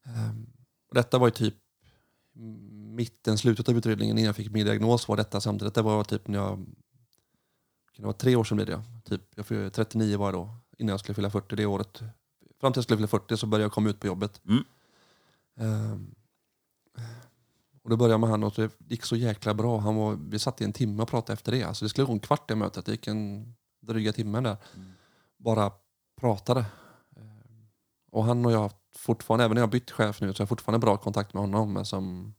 Ehm, detta var ju typ mitten, slutet av utredningen innan jag fick min diagnos var detta samtidigt. Det var typ när jag, det var tre år sedan blev det. Typ, jag fyllde 39 var jag då, innan jag skulle fylla 40 det året. Fram till jag skulle fylla 40 så började jag komma ut på jobbet. Mm. Ehm, och då började jag med han och det gick så jäkla bra. Han var, vi satt i en timme och pratade efter det. Alltså det skulle gå en kvart det mötet. Det gick en dryga timmen där. Bara pratade. Ehm, Och han och jag har fortfarande, även när jag har bytt chef nu, så har jag fortfarande bra kontakt med honom. Men som,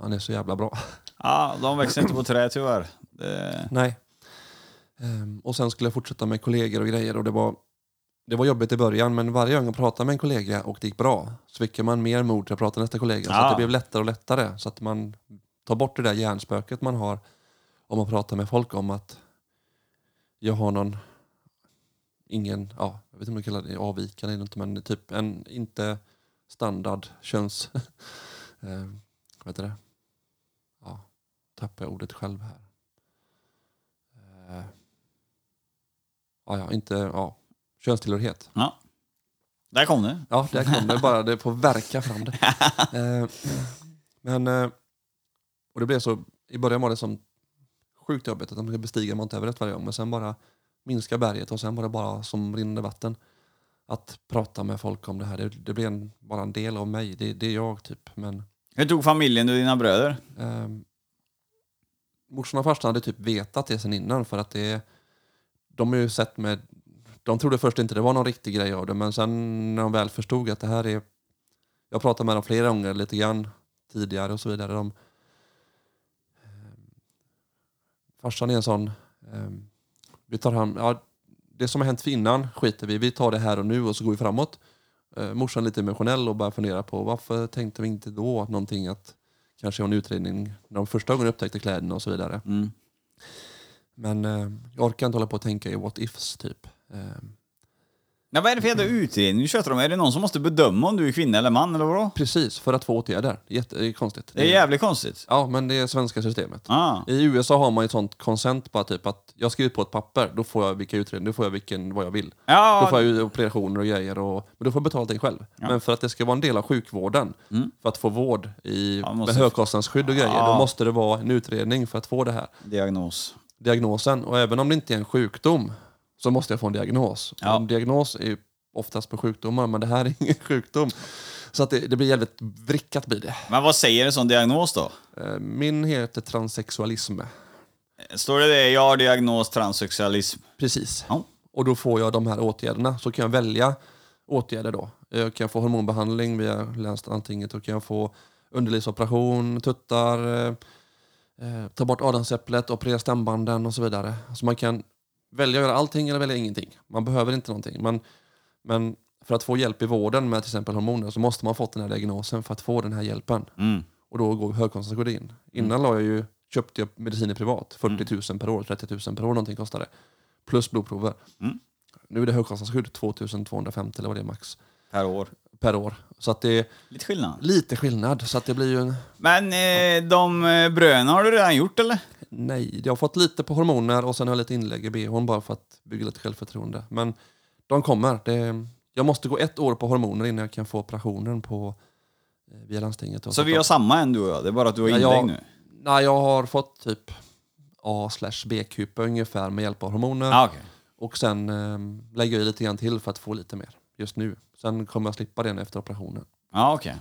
han är så jävla bra. ja, de växer inte på trä tyvärr. Det... Nej. Ehm, och sen skulle jag fortsätta med kollegor och grejer. Och det var, det var jobbigt i början, men varje gång jag pratade med en kollega och det gick bra så fick man mer mod till att prata med nästa kollega. Så Ja. att det blev lättare och lättare. Så att man tar bort det där hjärnspöket man har om man pratar med folk om att jag har någon, ingen, ja, jag vet inte om man kallar det avvikande eller inte, men typ en inte standard köns... eh, vad heter det? Ja, tappar jag ordet själv här. Eh, ja, ja, inte, ja, könstillhörighet. Ja. Där kom det. Ja, där kom det. Bara det får verka fram det. Eh, men, eh, och det blev så, i början var det som sjukt jobbigt att man skulle bestiga Mount Everest varje gång. Men sen bara minska berget och sen var det bara som rinnande vatten. Att prata med folk om det här. Det, det blev en, bara en del av mig. Det, det är jag typ. Men Hur tog familjen och dina bröder? eh, morsan och farsan hade typ vetat det sen innan för att det de har ju sett med de trodde först inte det var någon riktig grej av det men sen när de väl förstod att det här är jag pratade med dem flera gånger lite grann tidigare och så vidare. De, eh, farsan är en sån eh, vi tar hand, ja, det som har hänt för innan skiter vi vi tar det här och nu och så går vi framåt. Eh, morsan lite emotionell och bara funderar på varför tänkte vi inte då någonting att kanske ha en utredning när de första gången upptäckte kläderna och så vidare. Mm. Men eh, jag orkar inte hålla på och tänka i what ifs typ. Eh, Ja, vad är det för jävla utredning du tjötar om? Är det någon som måste bedöma om du är kvinna eller man eller vadå? precis, för att få åtgärder. Jätte, det är konstigt. Det är jävligt konstigt. Ja, men det är svenska systemet. Ah. I USA har man ju ett sånt konsent bara typ att jag skriver på ett papper, då får jag vilka utredningar, då får jag vilken, vad jag vill. Ja, Då får jag ju operationer och grejer, och, men då får jag betala det själv. Men för att det ska vara en del av sjukvården, för att få vård i, Ja, måste- med högkostnadsskydd och grejer, Ja. då måste det vara en utredning för att få det här. diagnos. diagnosen. Och även om det inte är en sjukdom så måste jag få en diagnos. Ja. En diagnos är ju oftast på sjukdomar, men det här är ingen sjukdom. Så att det, det blir jävligt vrickat blir det. Men vad säger en sån diagnos då? Eh, Min heter transsexualism. Står det det? Jag har diagnos transsexualism. Precis. Ja. Och då får jag de här åtgärderna. Så kan jag välja åtgärder då. Jag kan få hormonbehandling via länslandstinget och kan jag få underlivsoperation, tuttar, eh, eh, ta bort adamsäpplet, operera stämbanden och så vidare. Så man kan välja att göra allting eller välja ingenting. Man behöver inte någonting. Men, men för att få hjälp i vården med till exempel hormoner så måste man ha fått den här diagnosen för att få den här hjälpen. Mm. Och då går högkostnadsskydd in. Innan la jag ju, köpte jag mediciner privat. 40 000 per år, 30 000 per år någonting kostade. Plus blodprover. Mm. Nu är det högkostnadsskydd, 2 250 eller vad det är max Per år. Per år. Så att det är Lite skillnad. lite skillnad. Så att det blir ju en... Men eh, de eh, bröna har du redan gjort eller? Nej, jag har fått lite på hormoner och sen har jag lite inlägg i bhn bara för att bygga lite självförtroende. Men de kommer. Det, jag måste gå ett år på hormoner innan jag kan få operationen på, eh, via landstinget. Så vi har samma än du och jag, det är bara att du har inlägg jag- nu? Nej, jag har fått typ A slash B-kupa ungefär med hjälp av hormoner. Ah, okej. Och sen eh, lägger jag i lite grann till för att få lite mer just nu. Sen kommer jag slippa den efter operationen. Ja, okej.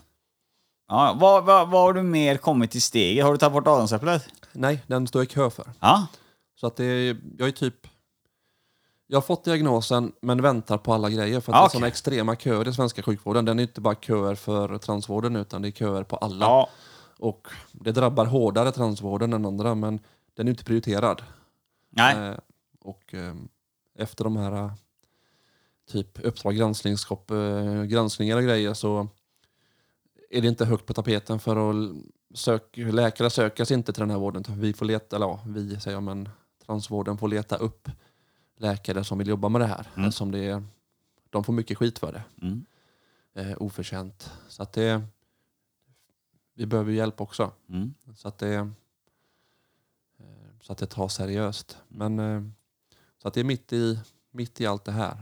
Ja, vad, vad, vad har du mer kommit till steget? Har du tagit bort adamsäpplet? Nej, den står jag i kö för. Ja. Så att det är, jag är typ... Jag har fått diagnosen men väntar på alla grejer för att Ah, det är okej. såna extrema köer i svenska sjukvården. Den är inte bara köer för transvården utan det är köer på alla. Ja. Och det drabbar hårdare transvården än andra men den är inte prioriterad. Nej. Eh, och eh, efter de här eh, typ Uppdrag granskningskopp, eh, granskningar och grejer så är det inte högt på tapeten för att sök, läkare söker sig inte till den här vården. Vi får leta, eller ja, vi säger men transvården får leta upp läkare som vill jobba med det här. Mm. Eftersom det är, de får mycket skit för det. Mm. Eh, oförtjänt. Så att det, vi behöver hjälp också. Mm. Så att det, eh, så att det tas seriöst. Men eh, så att det är mitt i, mitt i allt det här.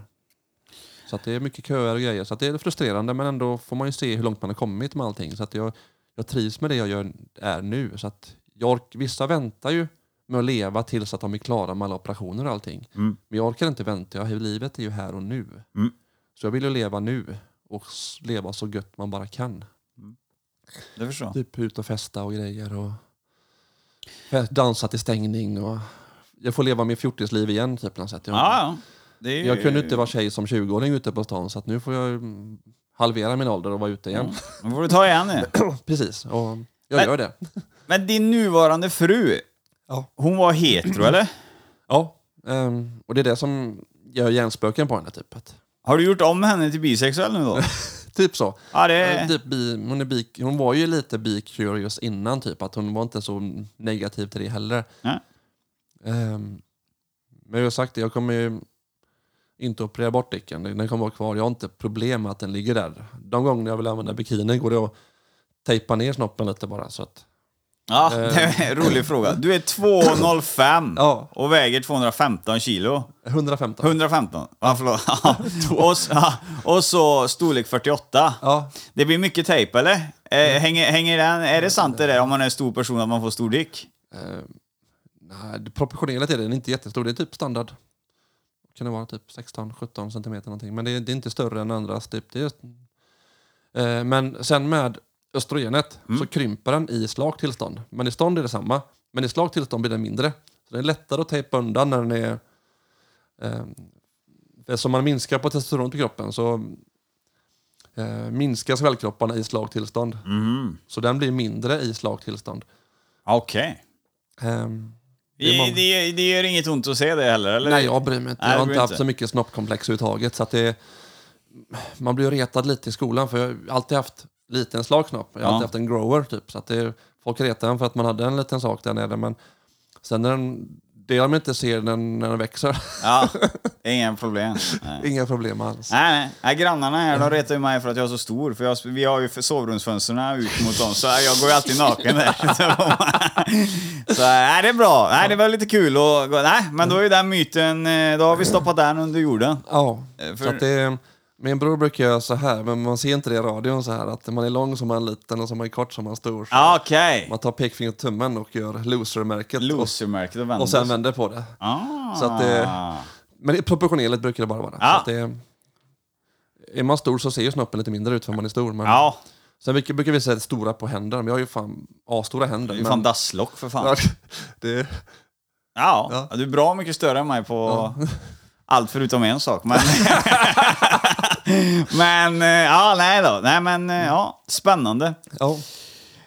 Så det är mycket köer och grejer. Så det är frustrerande men ändå får man ju se hur långt man har kommit med allting. Så jag, jag trivs med det jag gör är nu. Så att jag, vissa väntar ju med att leva tills att de är klara med alla operationer och allting. Mm. Men jag orkar inte vänta. Jag, livet är ju här och nu. Mm. Så jag vill ju leva nu och leva så gött man bara kan. Det förstår. Typ ut och festa och grejer och dansa till stängning och jag får leva mitt fjortisliv igen typ på något sätt. Jag, Ja, ja. Är jag kunde inte vara tjej som 20-åring ute på stan så nu får jag mm, halvera min ålder och vara ute igen. Då får du ta igen det. Precis, och jag Men- gör det. Men din nuvarande fru, Ja. hon var hetero eller? Ja, ehm, och det är det som gör hjärnspöken på henne typ. Att, Har du gjort om henne till bisexuell nu då? typ så. Ja, det... Typ bi, hon, är bi, hon var ju lite bi-curious innan typ, att hon var inte så negativ till det heller. Nej. Ehm, men jag har sagt det, jag kommer ju inte operera bort dicken. Den kommer vara kvar. Jag har inte problem med att den ligger där. De gånger jag vill använda bikini går det att tejpa ner snoppen lite bara. Så att, Ja, det är en rolig fråga. Du är 2,05 Ja. och väger 215 kilo. 115. 115, ja förlåt. Och, så- och så storlek 48. Ja, Det blir mycket tejp eller? Eh, hänger, hänger den, är det sant det där om man är en stor person att man får stor dick? eh, nej, proportionerligt är den inte jättestor. Det är typ standard. Kan det vara typ 16-17 centimeter någonting. Men det är, det är inte större än andras. Typ. Det är, eh, men sen med östrogenet så krymper den i slakt tillstånd. Men i stånd är det samma. Men i slakt tillstånd blir den mindre. Så det är lättare att tejpa undan när den är... Eh, eftersom man minskar på testosteron på kroppen så eh, minskar svällkropparna i slakt tillstånd. Mm. Så den blir mindre i slakt tillstånd. Okej. Ehm, Det, Det det, det gör inget ont att se det heller eller? Nej, jag bryr mig inte. Nej, jag har inte haft inte. så mycket snoppkomplex överhuvudtaget. Så att det, man blir retad lite i skolan för jag har alltid haft liten slak snopp. Jag har Ja. alltid haft en grower typ. Så att det, folk retar en för att man hade en liten sak där nere. Men sen när den, det de inte ser när, när den växer, Ja, inga problem. Nej. inga problem alls. Nej, nej. nej, grannarna här de retar ju mig för att jag är så stor. För jag, vi har ju sovrumsfönstren ut mot dem, så jag går ju alltid naken där. så nej, det är bra. Nej, det var lite kul. Och, nej, men då är ju den myten, eh, då har vi stoppat den under jorden. Ja, Eh, så för- att det, Min bror brukar göra så här, men man ser inte det i radion så här att man är lång som man är liten och så man är kort som man är stor. Så Ah, Okej. Man tar pekfingret och tummen och gör loser-märket. Loser-märket och och, vänder. och sen vänder på det. Ah. Så att det- Men det- proportionerligt brukar det bara vara. Ja. Så att det, är man stor så ser ju snoppen lite mindre ut för man är stor. Men Ja, Sen brukar, brukar vi säga stora på händer, men jag har ju fan asstora händer. det är ju men- fan dasslock för fan. Ja, det, Ja. du är bra mycket större än mig på allt förutom en sak. Men, men eh, ja, nej då. Nej, men eh, ja, spännande. ja.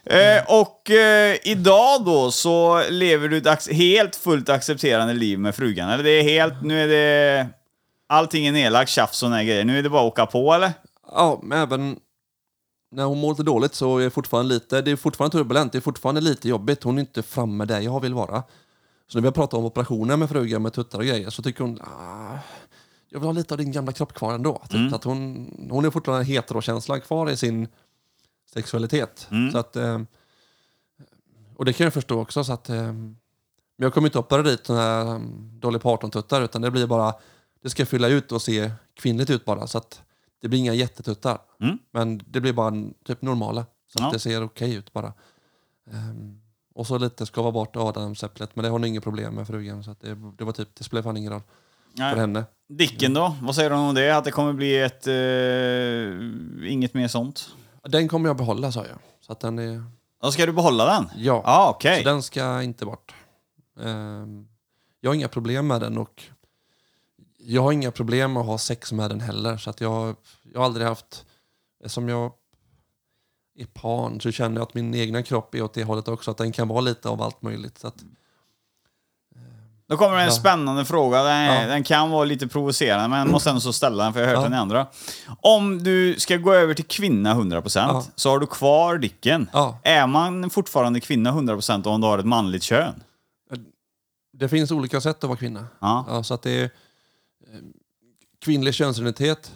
Eh, och eh, idag då så lever du ett helt fullt accepterande liv med frugan? Eller det är helt, nu är det... Allting är nedlagt, tjafs och grejer. Nu är det bara att åka på eller? ja, men även när hon mår lite dåligt så är det fortfarande lite, det är fortfarande turbulent, det är fortfarande lite jobbigt. Hon är inte framme där jag vill vara. Så när vi har pratat om operationer med frugan med tuttar och grejer så tycker hon ah, jag vill ha lite av din gamla kropp kvar ändå. Typ, att hon, hon är fortfarande heterokänslan kvar i sin sexualitet. Så att, eh, och det kan jag förstå också. Så att, eh, men jag kommer inte operera dit här um, Dolly Parton-tuttar utan det blir bara, det ska fylla ut och se kvinnligt ut bara. Så att det blir inga jättetuttar. Mm. Men det blir bara typ normala. Så Ja. att det ser okej ut bara. Ehm, och så lite skava bort adamsäpplet, men det har hon inget problem med frugan. Så att det, det var typ, det spelar fan ingen roll för Nej. henne. Dicken då? Vad säger du om det? Att det kommer bli ett... Eh, inget mer sånt? Den kommer jag behålla sa jag. Så att den är, Då ska du behålla den? ja. Ja, okej. Så den ska inte bort. Ehm, jag har inga problem med den och jag har inga problem med att ha sex med den heller. Så att jag, jag har aldrig haft, som jag är pan så känner jag att min egna kropp är åt det hållet också. Att den kan vara lite av allt möjligt. Så att, Då kommer det en spännande fråga. Den, Ja. den kan vara lite provocerande, men jag måste ändå så ställa den för jag har hört den i andra. Om du ska gå över till kvinna 100% Ja. så har du kvar dicken. Är man fortfarande kvinna 100% om du har ett manligt kön? det finns olika sätt att vara kvinna. Ja. så att det är, eh, kvinnlig könsidentitet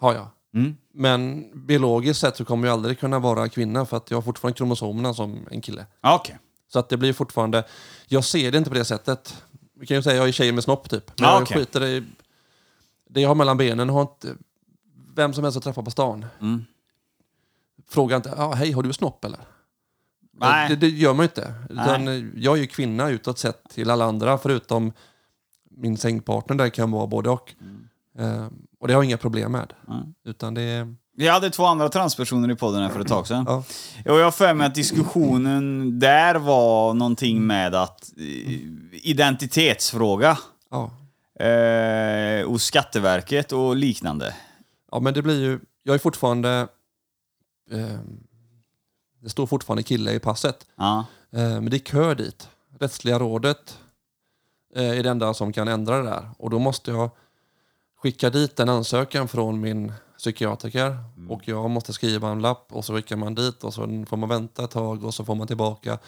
har jag. Mm. Men biologiskt sett så kommer jag aldrig kunna vara kvinna för att jag har fortfarande kromosomerna som en kille. Okej. Så att det blir fortfarande... Jag ser det inte på det sättet. Vi kan ju säga jag är tjej med snopp typ. Men Ja, jag skiter i... Det jag har mellan benen har inte... Vem som helst att träffa på stan. Mm. Fråga inte, ah, hej har du snopp eller? Nej. Det, det gör man ju inte. Utan, eh, jag är ju kvinna utåt sett till alla andra förutom min sängpartner där kan vara både och. Eh, och det har jag inga problem med. Mm. Utan det Vi hade två andra transpersoner i podden här för ett tag sedan. Ja. Och jag har för mig att diskussionen där var någonting med att eh, identitetsfråga Ja. eh, hos Skatteverket och liknande. ja, men det blir ju... Jag är fortfarande... Eh, det står fortfarande kille i passet. Ja. Eh, Men det är kö dit. Rättsliga rådet eh, är det enda som kan ändra det där. Och då måste jag skicka dit en ansökan från min psykiatriker. Och jag måste skriva en lapp och så skickar man dit och så får man vänta ett tag och så får man tillbaka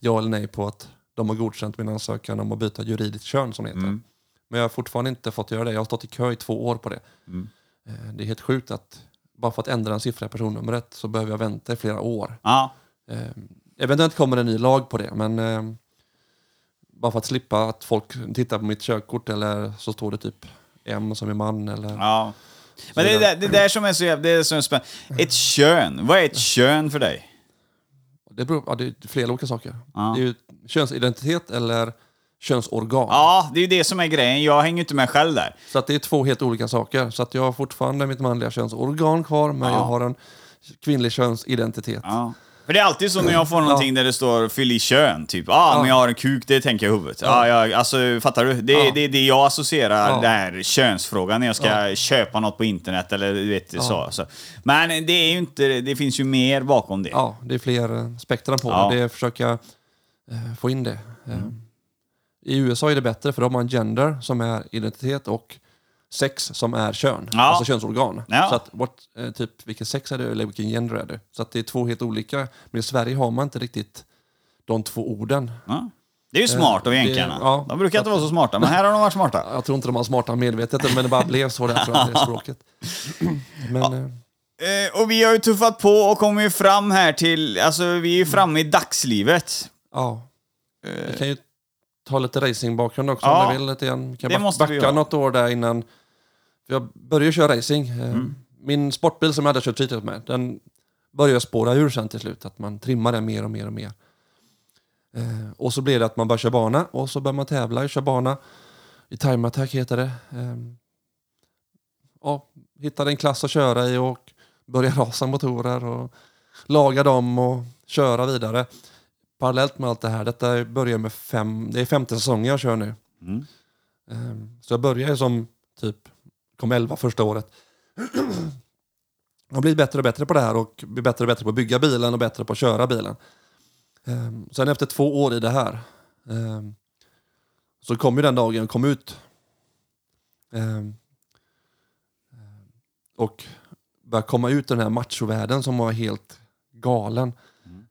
ja eller nej på att de har godkänt min ansökan om att byta juridiskt kön som det heter. Mm. Men jag har fortfarande inte fått göra det. Jag har stått i kö i två år på det. Mm. Eh, Det är helt sjukt att bara för att ändra en siffra i personnumret så behöver jag vänta i flera år. Ja. Eh, eventuellt kommer en ny lag på det, men eh, bara för att slippa att folk tittar på mitt körkort eller så står det typ M som är man eller... ja. Men det är det, det där som är så jävla... Det är så spännande. Ett kön. Vad är ett kön för dig? Det, beror, ja, det är flera olika saker. Ja. Det är ju könsidentitet eller könsorgan. Ja, det är ju det som är grejen. Jag hänger inte med själv där. Så att det är två helt olika saker. Så att jag har fortfarande mitt manliga könsorgan kvar, men Ja. jag har en kvinnlig könsidentitet. Ja. För det är alltid så när jag får någonting där det står fyll i kön, typ. Ah, Ja. men jag har en kuk, det tänker jag i huvudet. Ja. jag, alltså, fattar du? Det, är- Ja. det det jag associerar, Ja. den här könsfrågan, när jag ska köpa något på internet eller du vet, så. så. Men det är ju inte, det finns ju mer bakom det. Ja, det är fler eh, spektrum på Ja. Mm. det. Är försöka eh, få in det. Eh, I USA är det bättre för de har en gender som är identitet och sex som är kön, Ja. alltså könsorgan. Ja. Så att what, eh, typ vilken sex är det eller vilken gender är det? Så att det är två helt olika. Men i Sverige har man inte riktigt de två orden. Ja. Det är ju smart av jänkarna. ja. de brukar inte vara så smarta, men här har de varit smarta. Jag tror inte de har smarta medvetet, men det bara blev så där tror jag, det språket. Men eh, Eh, och vi har ju tuffat på och kommit fram här till, alltså vi är ju framme i dagslivet. ja, vi kan ju ta lite racingbakgrund också Ja. om du vill. Lite grann. Vi kan Det backa något år där innan För jag började köra racing. Eh, Min sportbil som jag hade kört tidigt med, den började spåra ur sen till slut. Att man trimmar den mer och mer och mer. Eh, och så blev det att man började köra bana och så började man tävla och köra bana. I time attack heter det. Eh, ja, hittade en klass att köra i och började rasa motorer och laga dem och köra vidare. Parallellt med allt det här, detta börjar med fem, det är femte säsongen jag kör nu. Mm. Ehm, Så jag började som typ, kom 11 första året. Jag blivit bättre och bättre på det här och blir bättre och bättre på att bygga bilen och bättre på att köra bilen. Ehm, Sen efter två år i det här ehm, så kom ju den dagen jag kom ut. Ehm, Och började komma ut i den här machovärlden som var helt galen.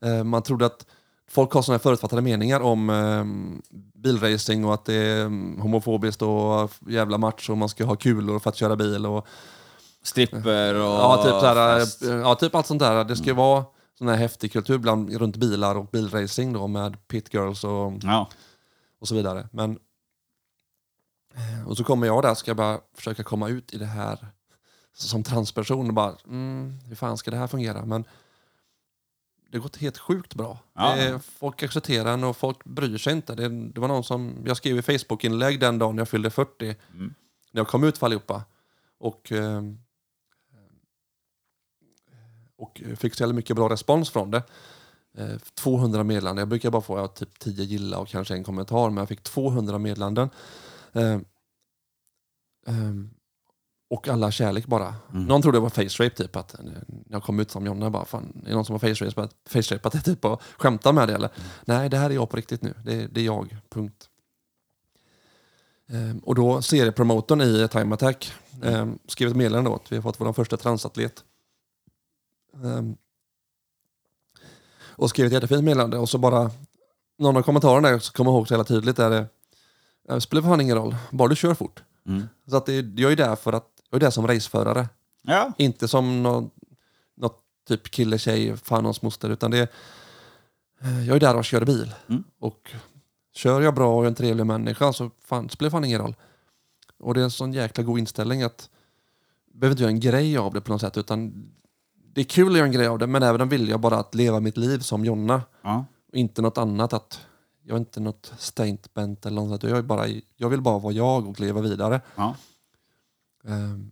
Ehm, Man trodde att folk har sådana här förutfattade meningar om um, bilracing och att det är um, homofobiskt och jävla macho och man ska ha kulor för att köra bil. Och, Stripper och... ja, typ såhär, fest. ja, typ allt sånt där. Det ska vara sån här häftig kultur bland, runt bilar och bilracing då med pit girls och, Ja. och så vidare. Men, och så kommer jag där ska jag bara försöka komma ut i det här som transperson och bara, mm, hur fan ska det här fungera? Men det har gått helt sjukt bra. Ja. Är, folk accepterar en och folk bryr sig inte. Det, det var någon som, jag skrev i Facebook-inlägg den dagen jag fyllde 40, Mm. när jag kom ut för allihopa. Och, eh, och fick så jävla mycket bra respons från det. Eh, 200 meddelanden. Jag brukar bara få ja, typ 10 gilla och kanske en kommentar, men jag fick 200 meddelanden. Eh, ehm, och alla kärlek bara. Någon trodde det var face rape typ. Att, när jag kom ut som Jonna bara, fan, är det någon som har face rape? Face rape det typ och skämta med det eller? Nej, det här är jag på riktigt nu. Det, det är jag, punkt. Ehm, och då seriepromotorn i Time Attack ehm, skrev ett meddelande att vi har fått vår första transatlet. Ehm, och skrev ett jättefint meddelande och så bara någon av kommentarerna där så kommer jag ihåg så jävla tydligt är det det spelar fan ingen roll, bara du kör fort. Mm. Så att det, jag är där för att jag är där som raceförare. Ja. Inte som någon, något typ kille, tjej, fan hans moster. Utan det är, eh, jag är där och kör bil. Mm. Och kör jag bra och är en trevlig människa så fan, spelar fan ingen roll. Och det är en sån jäkla god inställning att behöver inte göra en grej av det på något sätt. Utan det är kul att göra en grej av det men även vill jag bara att leva mitt liv som Jonna. Ja. Och inte något annat. att Jag är inte något statement eller något sånt. Jag, är bara, jag vill bara vara jag och leva vidare. Ja. Ehm,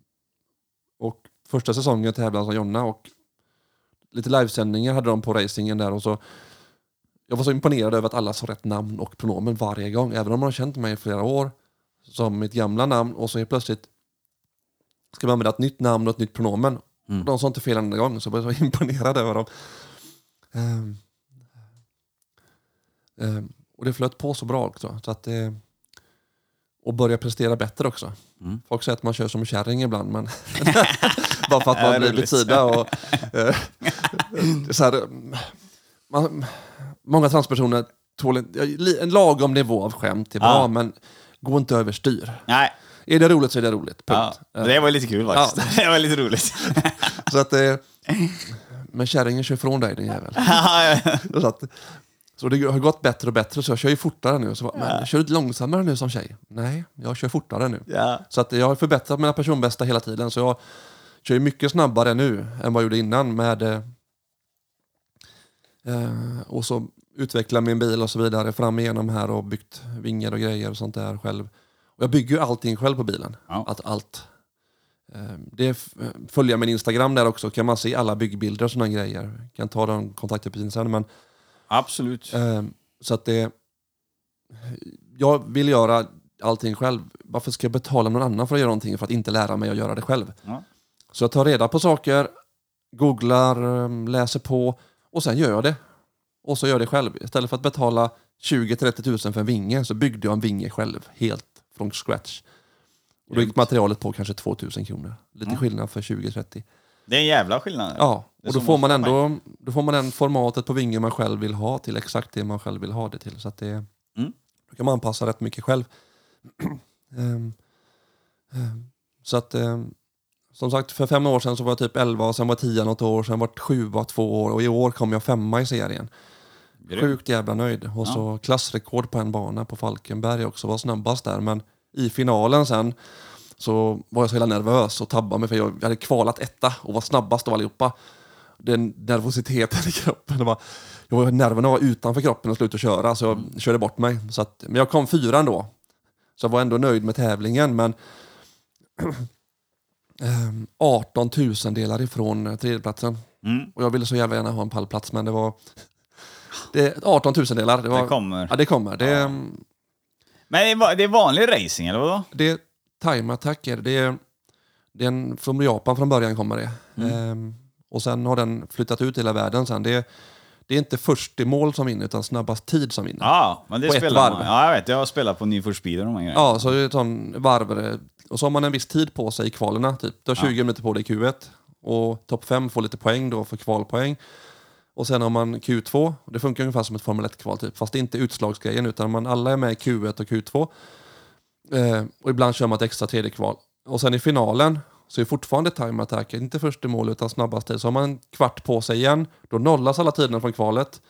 och första säsongen tävlade som Jonna och lite livesändningar hade de på racingen där och så jag var så imponerad över att alla sa rätt namn och pronomen varje gång. Även om man har känt mig i flera år som mitt gamla namn och så helt plötsligt ska man använda ett nytt namn och ett nytt pronomen. Mm. Och de sa inte fel en gång så jag var så imponerad över dem. Ehm, ehm, och det flöt på så bra också. Så att det, och börja prestera bättre också. Mm. Folk säger att man kör som en kärring ibland, men bara för att Ja, man blir besida. Och, eh, så här, man, många transpersoner tål en, ja, en lagom nivå av skämt är bra, Ja. men gå inte överstyr. Nej. Är det roligt så är det roligt. Ja. Punkt. Det var lite kul faktiskt. Det var lite roligt. Så att, eh, men kärringen kör ifrån dig din jävel. Så, att, så det har gått bättre och bättre, så jag kör ju fortare nu. Så, bara, men, kör du långsammare nu som tjej? Nej, jag kör fortare nu. ja. Så att jag har förbättrat mina personbästa hela tiden. Så jag kör ju mycket snabbare nu än vad jag gjorde innan. med eh, eh, Och så utveckla min bil och så vidare fram igenom här och byggt vingar och grejer och sånt där själv. Och jag bygger ju allting själv på bilen. Ja. Att allt. Eh, Det är f- följa min Instagram där också, kan man se alla byggbilder och sådana grejer. Kan ta de kontaktuppgifterna sen. Men Absolut. Eh, Så att det... Jag vill göra allting själv. Varför ska jag betala någon annan för att göra någonting för att inte lära mig att göra det själv? Ja. Så jag tar reda på saker, googlar, eh, läser på och sen gör jag det. Och så gör jag det själv. Istället för att betala 20-30 tusen för en vinge så byggde jag en vinge själv, helt från scratch. Och då gick materialet på kanske 2000 kronor. Lite skillnad för 20-30. Det är en jävla skillnad. Ja, och då får man ändå då får man den formatet på vingen man själv vill ha till exakt det man själv vill ha det till. Så att det, Mm. då kan man anpassa rätt mycket själv. Ehm, ehm, så att ehm, som sagt, för fem år sedan så var jag typ 11 och sen var jag 10 något år, sen var jag 7 två år och i år kom jag femma i serien. Grymt. Sjukt jävla nöjd. Och så klassrekord på en bana på Falkenberg också, var snabbast där. Men i finalen sen så var jag så hela nervös och tabbade mig för jag hade kvalat etta och var snabbast av allihopa. Den nervositeten i kroppen. Det var, jag var, nerverna var utanför kroppen och slutade köra så jag körde bort mig. Så att, men jag kom fyra ändå. Så jag var ändå nöjd med tävlingen men ehm, 18 tusendelar ifrån tredjeplatsen. Mm. Och jag ville så jävla gärna ha en pallplats men det var det, 18 tusendelar. Det, var, Det kommer. Ja, det kommer. Det, Men det är, va- det är vanlig racing, eller vadå? det är time attacker. Det är, det är en, från Japan från början kommer det. Mm. Ehm, och sen har den flyttat ut hela världen sen. Det är, det är inte först i mål som vinner utan snabbast tid som vinner. Ja, men det På spelar man. Ja, jag vet. Jag har spelat på Need for Speed och de här grejerna. Ja, så är det ett sån varv. eh, Och så har man en viss tid på sig i kvalen. Typ. Du har 20 minuter på dig i Q1. Och topp 5 får lite poäng då för kvalpoäng. Och sen har man Q2. Det funkar ungefär som ett Formel 1-kval typ. Fast det är inte utslagsgrejen utan man alla är med i Q1 och Q2. Eh, och ibland kör man ett extra tredje kval. Och sen i finalen så är fortfarande time attack, inte först i mål utan snabbast tid. Så har man en kvart på sig igen. Då nollas alla tiderna från kvalet.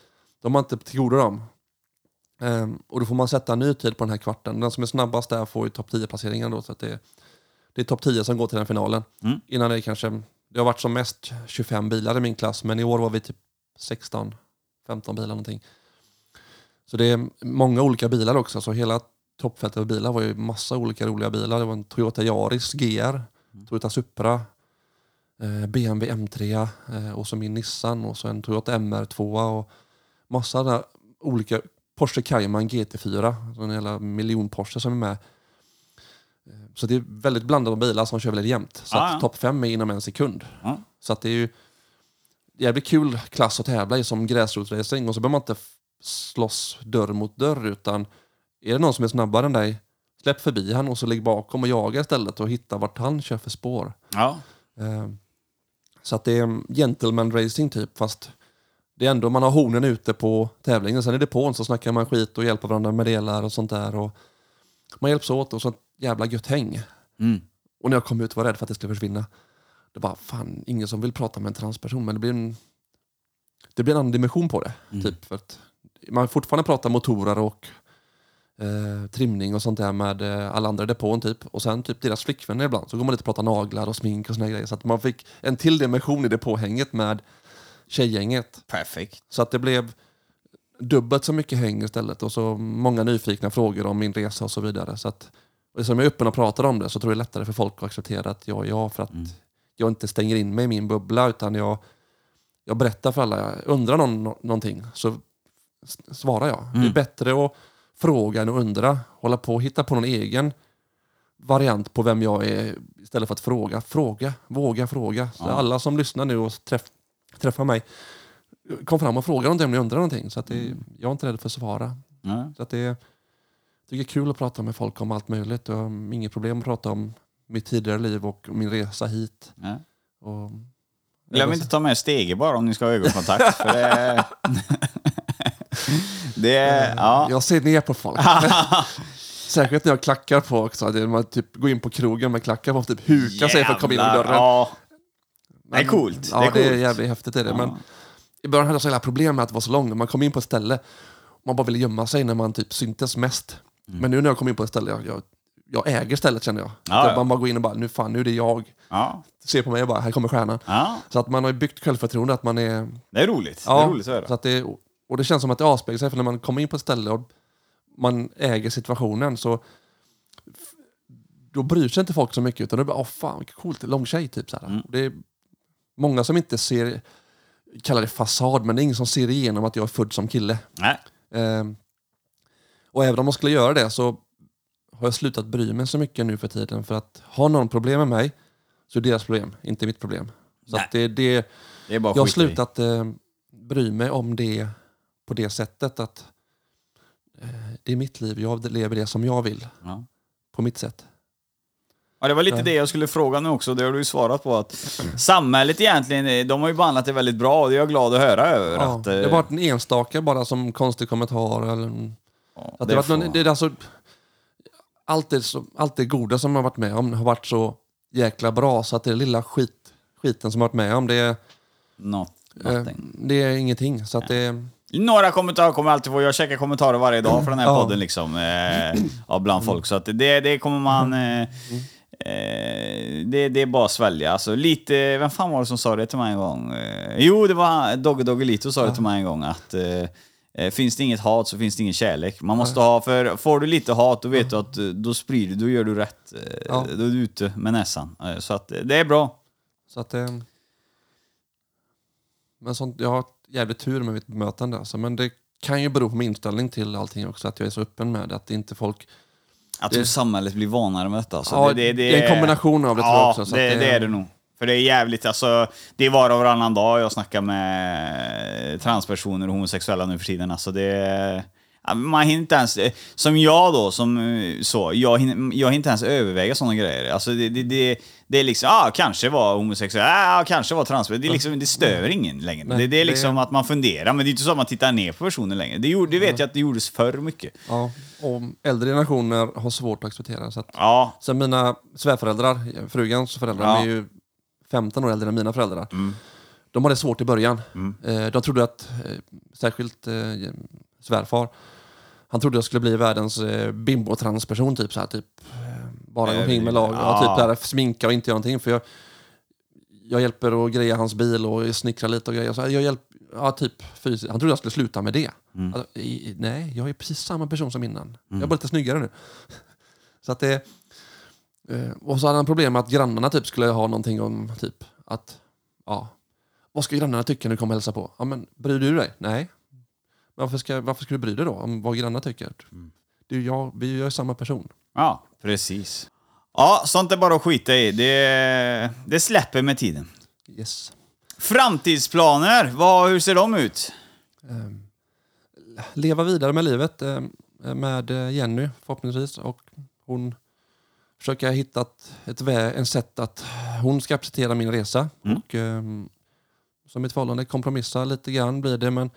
De har inte till godo dem. Ehm, och då får man sätta en ny tid på den här kvarten. Den som är snabbast där får ju topp 10-placeringen då. Så att det, det är topp 10 som går till den finalen. Mm. Innan det kanske, det har varit som mest 25 bilar i min klass, men i år var vi typ 16, 15 bilar någonting. Så det är många olika bilar också, så hela toppfältet av bilar var ju massa olika roliga bilar. Det var en Toyota Yaris GR, Toyota Supra, eh, BMW M3 eh, och så min Nissan och så en Toyota MR2 och massa där olika Porsche Cayman GT4, så en hela miljon Porsche som är med. Eh, Så det är väldigt blandade bilar som kör väldigt jämnt. Så att ja. topp fem är inom en sekund. Ja. Så att det är ju jävligt kul klass att tävla i som gräsrotsracing. Och så behöver man inte slåss dörr mot dörr utan är det någon som är snabbare än dig, släpp förbi han och så ligg bakom och jaga istället och hitta vart han kör för spår. Ja. Eh, Så att det är gentleman racing typ, fast det är ändå man har hornen ute på tävlingen. Sen är det på så snackar man skit och hjälper varandra med delar och sånt där. Och man hjälps åt och sånt jävla gött häng. Mm. Och när jag kom ut var jag rädd för att det skulle försvinna. Det var fan ingen som vill prata med en transperson, men det blir en, det blir en annan dimension på det. Typ, för att man fortfarande pratar motorer och eh, trimning och sånt där med eh, alla andra i depån typ. Och sen typ deras flickvänner ibland. Så går man lite och pratar naglar och smink och såna grejer. Så att man fick en till dimension i depåhänget med tjejgänget. Perfekt. Så att det blev dubbelt så mycket häng istället och så många nyfikna frågor om min resa och så vidare. Så att, och som jag är öppen och pratar om det så tror jag det är lättare för folk att acceptera att jag är jag för att jag inte stänger in mig i min bubbla utan jag, jag berättar för alla. Undrar någon nå- någonting så svarar jag. Det är bättre att fråga än att undra. Hålla på och hitta på någon egen variant på vem jag är istället för att fråga. Fråga, våga fråga. Så alla som lyssnar nu och träff, träffar mig kom fram och fråga om ni undrar någonting. Så att det, jag är inte rädd för att svara. Ja. Så att det, jag tycker det är kul att prata med folk om allt möjligt. Jag har inget problem att prata om mitt tidigare liv och min resa hit. Ja. Och, Glöm inte att ta med stege bara om ni ska ha ögonkontakt. för det, det är... Ja. Jag ser ner på folk. Särskilt när jag klackar på också. Det är man typ går in på krogen med klackar på och typ hukar sig för att komma in Jävlar, dörren. Ja. Det är Men- coolt. Ja, det är det är coolt. jävligt häftigt. Är det. Ja. Men I början hade jag så jävla problem med att det var så långt. Man kom in på ett ställe man bara ville gömma sig när man typ syntes mest. Men nu när jag kom in på ett ställe, jag, jag, jag äger stället känner jag. Mm. Ja, ja. Man bara går in och bara, nu fan, nu är det jag. Ja. Ser på mig och bara, här kommer stjärnan. Så att man har byggt självförtroende att man är... det är roligt. Det Ja, är roligt att höra. så att det, och det känns som att det avspeglar sig, för när man kommer in på ett ställe och man äger situationen så då bryr sig inte folk så mycket utan är bara, åh fan vilket coolt, lång tjej typ. Så här. Mm. Det är många som inte ser, kallar det fasad, men det är ingen som ser igenom att jag är född som kille. Nej. Ehm, och även om man skulle göra det så har jag slutat bry mig så mycket nu för tiden för att har någon problem med mig så är det deras problem, inte mitt problem. Så att det, det, Det är bara jag har slutat eh, bry mig om det på det sättet att eh, det är mitt liv, jag lever det som jag vill. Ja. På mitt sätt. Ja, det var lite Ja. det jag skulle fråga nu också, det har du ju svarat på. att Samhället egentligen, eh, de har ju behandlat det väldigt bra och det är jag glad att höra över. Ja, att, det eh, har varit en enstaka bara som konstig kommentar. Eller, ja, att det, har varit får- någon, det är alltså, allt, det, allt det goda som man har varit med om har varit så jäkla bra så att det lilla skit, skiten som man har varit med om det, är, Not, eh, nothing. det är ingenting. Så att det, Några kommentarer kommer alltid få. Jag checkar kommentarer varje dag för den här podden liksom. Eh, bland folk. Så att det, det kommer man... Eh, Eh, det, det är bara att svälja. Alltså, lite, vem fan var det som sa det till mig en gång? Eh, jo, det var Dogge Doggelito sa det till mig en gång att eh, eh, finns det inget hat så finns det ingen kärlek. Man måste ha, för får du lite hat då vet du att eh, då sprider du, då gör du rätt. Ja. Då är du ute med näsan. Så att det är bra. Så att det... Men sånt, jag jävligt tur med mitt bemötande. Alltså. Men det kan ju bero på min inställning till allting också. Att jag är så öppen med det. Att inte folk... Att Det- samhället blir vanare med detta. Så Ja, det, det, det är en kombination av det, tror jag ja, också, så det, det- det är det nog. För det är jävligt, alltså, det är var och varannan dag jag snackar med transpersoner och homosexuella nu för tiden. Alltså det, ja, man hinner inte ens, som jag då, som eh, så, jag hinner, jag hinner inte ens överväga sådana grejer. Alltså det, det, det, det är liksom, ja, kanske var homosexuell, ja, kanske var transperson. Det, är liksom, det stör ingen längre. Nej, det, det är det- liksom att man funderar, men det är inte så att man tittar ner på personen längre. Det, gjorde, det vet jag att det gjordes förr mycket. Ja, och äldre generationer har svårt att acceptera. Så att, Ja, sen mina svärföräldrar, frugans föräldrar, Ja. är ju 15 år äldre än mina föräldrar. Mm. De hade svårt i början. Eh, de trodde att, eh, särskilt eh, svärfar, han trodde jag skulle bli världens eh, bimbo-transperson. Typ, så här, typ, eh, bara gå omkring med lag, ja. Ja. typ där, sminka och inte göra någonting. För jag, jag hjälper att greja hans bil och snickra lite och grejer. Så jag hjälp, ja, typ, fysiskt. Han trodde jag skulle sluta med det. Alltså, i, nej, jag är precis samma person som innan. Jag är bara lite snyggare nu. så att det, eh, och så hade han problem med att grannarna typ skulle ha någonting om typ att, ja, vad ska grannarna tycka när du kommer och hälsa på? Ja, men bryr du dig? Nej. Varför ska, varför ska du bry dig då om vad grannarna tycker? Det är ju jag, vi är samma person. Ja, precis. Ja, sånt är bara att skita i. Det, det släpper med tiden. Yes. Framtidsplaner, vad, hur ser de ut? leva vidare med livet eh, med eh, Jenny förhoppningsvis. Och hon försöker hitta ett, ett, vä- en sätt att hon ska acceptera min resa. Och eh, som mitt förhållande kompromissar lite grann blir det men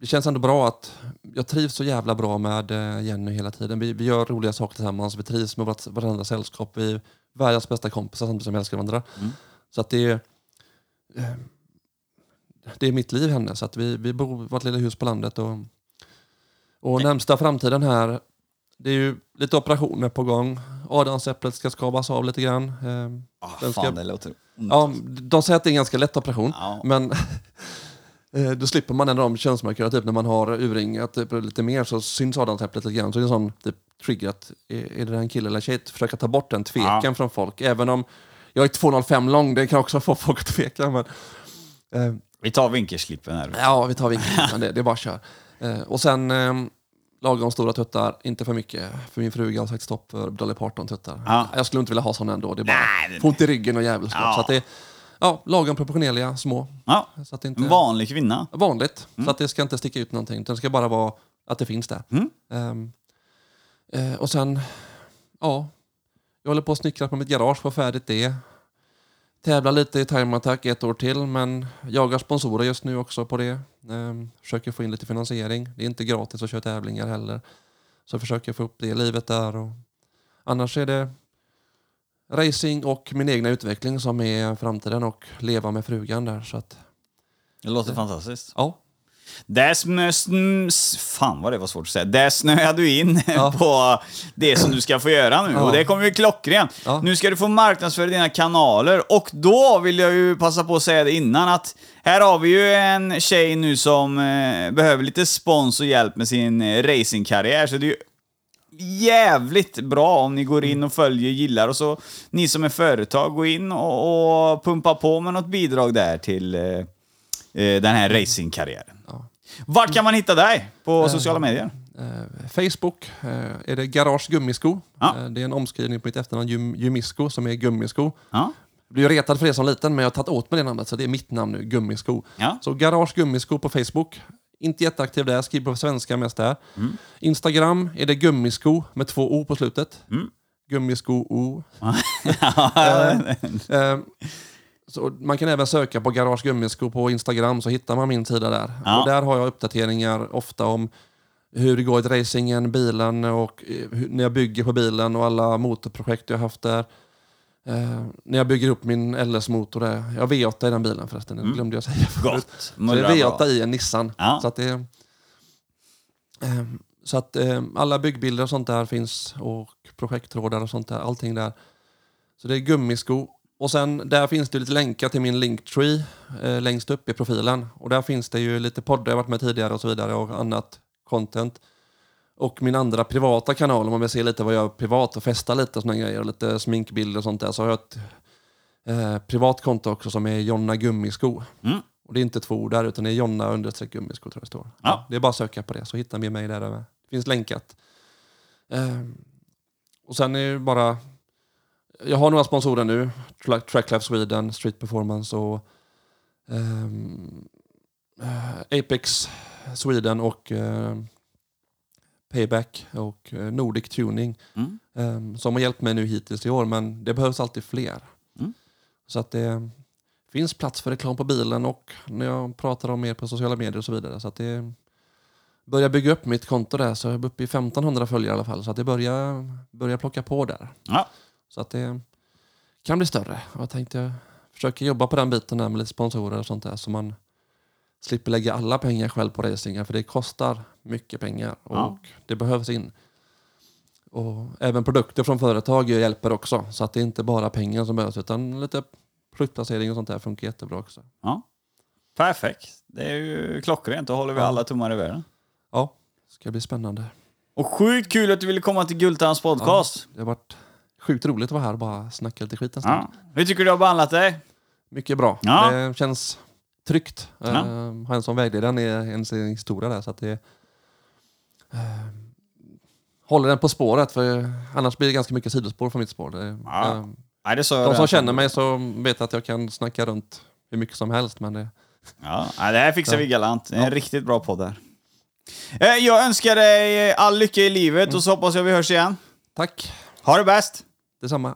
det känns ändå bra att jag trivs så jävla bra med eh, Jenny hela tiden. Vi, vi gör roliga saker tillsammans, vi trivs med vårt, varandra sällskap. Vi är världens bästa kompisar samtidigt som vi älskar varandra. Så att det är, eh, det är mitt liv henne. Så att vi, vi bor i vårt lilla hus på landet. Och, och närmsta framtiden här, det är ju lite operationer på gång. Adamsäpplet ska skavas av lite grann. Ah, Den fan, ska- det låter ont. Ja, de säger att det är en ganska lätt operation. Ja. Men då slipper man ändå de könsmarkörer. Typ när man har urringat typ, lite mer så syns adamsäpplet lite grann. Så det är en sån typ, trigger att är, är det en kille eller tjej? Försöka ta bort den tvekan Ja. från folk. Även om jag är 2,05 lång, det kan också få folk att tveka. Men, eh, Vi tar vinkelslippen här. Ja, vi tar vinkeln. men det, det är bara att köra. Eh, och sen eh, lagom stora tuttar, inte för mycket. För min fruga har sagt stopp för Dolly Parton-tuttar. Ja. Jag skulle inte vilja ha såna ändå. Det är bara Nej, det- få ont i ryggen och jävelskap. Ja. Så att det, ja, lagom proportionerliga, små. Ja, Så att det inte, en vanlig kvinna. vanligt. Så att det ska inte sticka ut någonting. utan Det ska bara vara att det finns där. Mm. Ehm, eh, och sen, ja, jag håller på att snickra på mitt garage, få färdigt det. Tävlar lite i time attack ett år till, men jagar sponsorer just nu också på det. Ehm, försöker få in lite finansiering. Det är inte gratis att köra tävlingar heller. Så försöker få upp det livet där. Och annars är det racing och min egna utveckling som är framtiden och leva med frugan där. Så att, Det låter fantastiskt. ja, Där snö, fan vad det var svårt att säga. Där snöade du in Ja. på det som du ska få göra nu. Ja. Och det kommer ju klockrent. Ja. Nu ska du få marknadsföra dina kanaler. Och då vill jag ju passa på att säga det innan att här har vi ju en tjej nu som eh, behöver lite spons och hjälp med sin eh, racingkarriär. Så det är ju jävligt bra om ni går in och följer, gillar och så ni som är företag, gå in och, och pumpa på med något bidrag där till eh, eh, den här racingkarriären. Ja. Vart kan man hitta dig på sociala medier? Eh, Facebook eh, är det Garage Gummisko. Ja. Eh, det är en omskrivning på mitt efternamn, Jum, Jumisko, som är gummisko. Ja. Jag blev retad för det som liten, men jag har tagit åt mig det namnet, så det är mitt namn nu, Gummisko. Ja. Så Garage Gummisko på Facebook. Inte jätteaktiv där, skriver på svenska mest där. Mm. Instagram är det Gummisko med två O på slutet. Mm. Gummisko O. Eh, så man kan även söka på Garage Gummisko på Instagram så hittar man min sida där. Ja. Och där har jag uppdateringar ofta om hur det går i racingen, bilen och eh, när jag bygger på bilen och alla motorprojekt jag haft där. Eh, när jag bygger upp min LS-motor där. Jag har V8 i den bilen förresten, det glömde jag säga förut. Gott. Så det är Mullrar V8 bra. i en Nissan. Ja. Så att, det, eh, så att eh, alla byggbilder och sånt där finns och projekttrådar och sånt där. Allting där. Så det är gummisko. Och sen där finns det lite länkar till min Linktree eh, längst upp i profilen. Och där finns det ju lite poddar jag varit med tidigare och så vidare och annat content. Och min andra privata kanal, om man vill se lite vad jag gör privat och festa lite och såna grejer, och lite sminkbilder och sånt där, så har jag ett eh, privat konto också som är Jonna Gummisko. Mm. Och det är inte två ord där, utan det är Jonna understreck gummisko tror jag det står. Ja. Det är bara att söka på det, så hittar ni mig där. Det finns länkat. Ehm, och sen är det bara... Jag har några sponsorer nu. Tra- Tracklife Sweden, Street Performance och ehm, eh, Apex Sweden och eh, Payback och eh, Nordic Tuning. Mm. ehm, som har hjälpt mig nu hittills i år, men det behövs alltid fler. Mm. Så att det finns plats för reklam på bilen och när jag pratar om mer på sociala medier och så vidare. Så att det börjar bygga upp mitt konto där, så jag är uppe i 1500 följare i alla fall. Så att det börjar, börjar plocka på där. Ja. Så att det kan bli större. Jag tänkte försöka jobba på den biten där med lite sponsorer och sånt där så man slipper lägga alla pengar själv på racingar för det kostar mycket pengar och Ja. det behövs in. Och även produkter från företag hjälper också så att det är inte bara pengar som behövs utan lite produktplacering och sånt där funkar jättebra också. ja. Perfekt. Det är ju klockrent. Då håller vi Ja. alla tummar i världen. Ja, det ska bli spännande. Och sjukt kul att du ville komma till Gultans podcast. Det har varit sjukt roligt att vara här och bara snacka lite skit en stund. Ja. Hur tycker du du har behandlat dig? Mycket bra. Ja. Det känns tryggt. Ja. Ja. ha en som vägledare i ens historia där. Så att det, håller den på spåret. För annars blir det ganska mycket sidospår från mitt spår. Det, Ja. eh, Nej, det jag de som känner mig så vet att jag kan snacka runt hur mycket som helst. Men det, Ja, det här fixar Ja. vi galant. Det är en riktigt bra podd här. Eh, Jag önskar dig all lycka i livet och så hoppas jag vi hörs igen. tack, Ha det bäst! detsamma.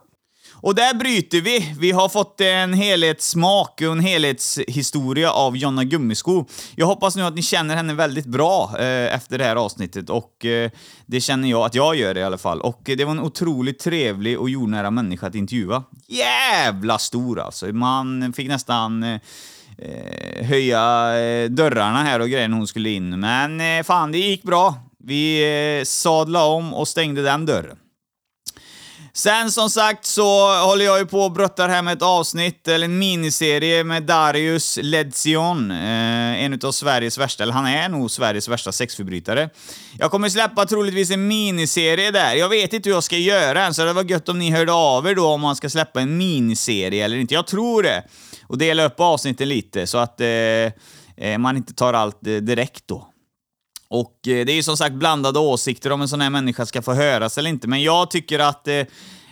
Och där bryter vi. Vi har fått en helhetssmak och en helhetshistoria av Jonna Gummisko. Jag hoppas nu att ni känner henne väldigt bra eh, efter det här avsnittet och eh, det känner jag att jag gör i alla fall. Och eh, det var en otroligt trevlig och jordnära människa att intervjua. Jävla stor alltså. Man fick nästan eh, eh höja eh, dörrarna här och grejer när hon skulle in. Men eh, fan, det gick bra. Vi eh, sadlade om och stängde den dörren. Sen som sagt så håller jag ju på och brottar här med ett avsnitt, eller en miniserie med Darius Ledzion. Eh, en utav Sveriges värsta, eller han är nog Sveriges värsta sexförbrytare. Jag kommer släppa troligtvis en miniserie där. Jag vet inte hur jag ska göra än, så det var gött om ni hörde av er då om man ska släppa en miniserie eller inte. Jag tror det. Och dela upp avsnitten lite så att eh, eh man inte tar allt eh, direkt då. Och eh, det är ju som sagt blandade åsikter om en sån här människa ska få höras eller inte, men jag tycker att eh, eh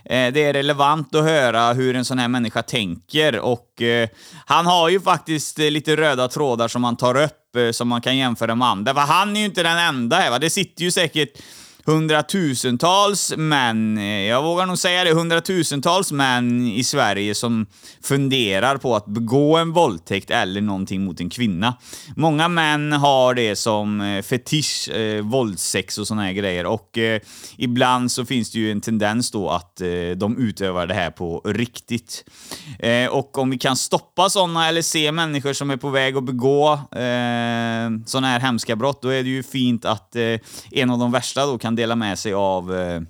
det är relevant att höra hur en sån här människa tänker och eh, han har ju faktiskt eh, lite röda trådar som han tar upp eh, som man kan jämföra med andra. För han är ju inte den enda här va. Det sitter ju säkert hundratusentals män, eh, jag vågar nog säga det, hundratusentals män i Sverige som funderar på att begå en våldtäkt eller någonting mot en kvinna. Många män har det som eh, fetisch, eh, våldsex och såna här grejer och eh, ibland så finns det ju en tendens då att eh, de utövar det här på riktigt. Eh, och om vi kan stoppa såna eller se människor som är på väg att begå eh, såna här hemska brott, då är det ju fint att eh, en av de värsta då kan dela med sig av eh,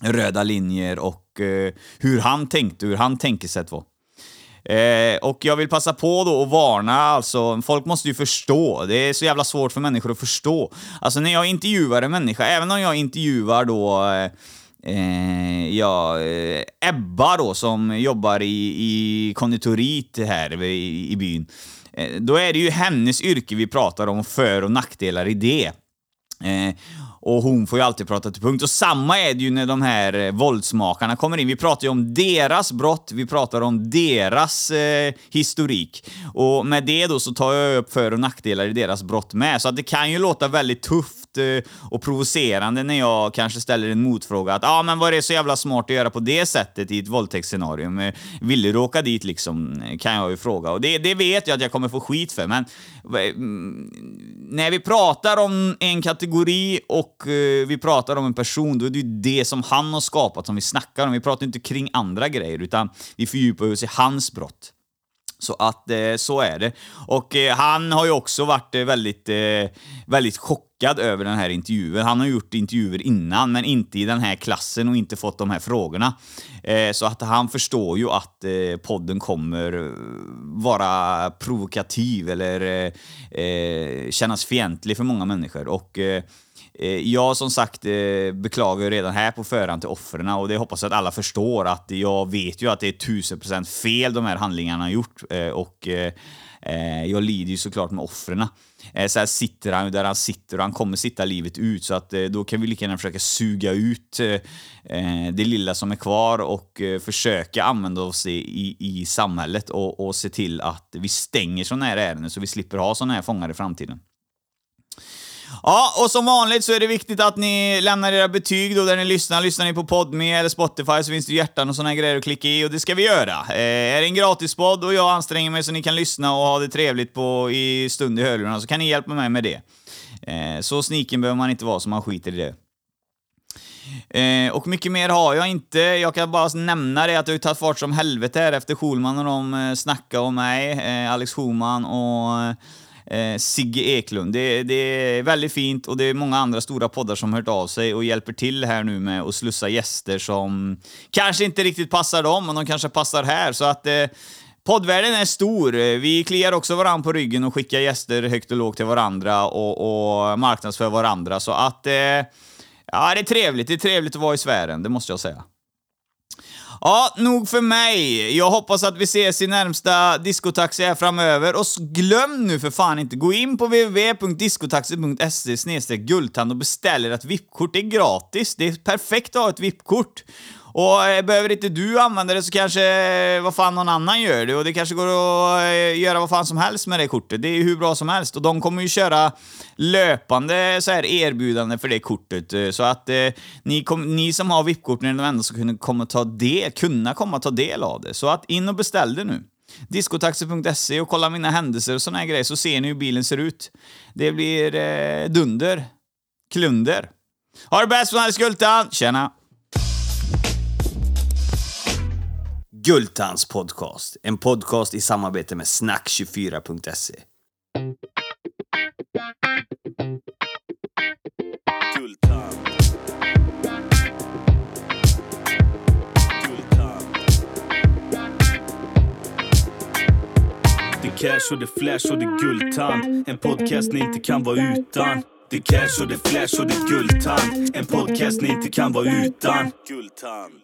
röda linjer och eh, hur han tänkte, hur han tänkesätt var. Eh, och jag vill passa på då att varna, alltså folk måste ju förstå. Det är så jävla svårt för människor att förstå. Alltså när jag intervjuar en människa, även om jag intervjuar då eh, Eh, ja, eh, Ebba då som jobbar i, i konditorit här i, i byn. Eh, då är det ju hennes yrke vi pratar om, för och nackdelar i det. Eh, och hon får ju alltid prata till punkt. Och samma är det ju när de här eh, våldsmakarna kommer in. Vi pratar ju om deras brott, vi pratar om deras eh, historik. Och med det då så tar jag upp för och nackdelar i deras brott med. Så att det kan ju låta väldigt tufft snabbt eh, och provocerande när jag kanske ställer en motfråga att ja, ah, men vad är det så jävla smart att göra på det sättet i ett våldtäktsscenario? Vill Ville du åka dit liksom? Kan jag ju fråga. Och det, det vet jag att jag kommer få skit för, men mm, när vi pratar om en kategori och eh, vi pratar om en person, då är det ju det som han har skapat som vi snackar om. Vi pratar inte kring andra grejer, utan vi fördjupar oss i hans brott. Så att eh, så är det. Och eh, han har ju också varit eh, väldigt, eh, väldigt chockad över den här intervjun. Han har gjort intervjuer innan, men inte i den här klassen och inte fått de här frågorna. Eh, så att han förstår ju att eh, podden kommer eh, vara provokativ eller eh, eh, kännas fientlig för många människor. Och eh, Eh, jag som sagt eh, beklagar redan här på förhand till offren och det hoppas jag att alla förstår att jag vet ju att det är tusen procent fel de här handlingarna har gjort eh, och jag lider ju såklart med offren. Så här sitter han där han sitter och han kommer sitta livet ut så att då kan vi lika gärna försöka suga ut det lilla som är kvar och försöka använda oss i, i, i samhället och, och se till att vi stänger sådana här ärenden så vi slipper ha sådana här fångar i framtiden. Ja, och som vanligt så är det viktigt att ni lämnar era betyg då där ni lyssnar. Lyssnar ni på Podme eller Spotify så finns det hjärtan och såna grejer att klicka i och det ska vi göra. Eh, är det en gratispodd och jag anstränger mig så ni kan lyssna och ha det trevligt på, i stund i hörlurarna så kan ni hjälpa mig med det. Eh, så sniken behöver man inte vara så man skiter i det. Eh, och mycket mer har jag inte. Jag kan bara nämna det att det har tagit fart som helvete här efter Schulman och de eh, snackade om mig, eh, Alex Schulman och eh, eh, Sigge Eklund. Det, det, är väldigt fint och det är många andra stora poddar som hört av sig och hjälper till här nu med att slussa gäster som kanske inte riktigt passar dem, men de kanske passar här. Så att eh, Poddvärlden är stor. Vi kliar också varandra på ryggen och skickar gäster högt och lågt till varandra och, och marknadsför varandra. Så att... Eh, ja, det är trevligt. Det är trevligt att vara i sfären, det måste jag säga. Ja, nog för mig. Jag hoppas att vi ses i närmsta diskotaxi här framöver. Och glöm nu för fan inte, gå in på www.diskotaxi.se guldtand och beställ ert VIP-kort. Det är gratis. Det är perfekt att ha ett VIP-kort. Och eh, behöver inte du använda det så kanske, eh, vad fan, någon annan gör det. Och det kanske går att eh, göra vad fan som helst med det kortet. Det är ju hur bra som helst. Och de kommer ju köra löpande så här erbjudande för det kortet. Så att eh, ni, kom, ni som har VIP-kort, ni är de enda som kunna komma ta del, kunna komma ta del av det. Så att in och beställ det nu. Discotaxi.se och kolla mina händelser och såna här grejer så ser ni hur bilen ser ut. Det blir eh, dunder. Klunder. Ha det bäst från Skultan. Tjena! Gultans podcast, en podcast i samarbete med snack24.se. Gultan. Gultan. Det cash och det flash och det guldtand. En podcast ni inte kan vara utan. Det cash och det flash och det guldtand. En podcast ni inte kan vara utan. Guldtand.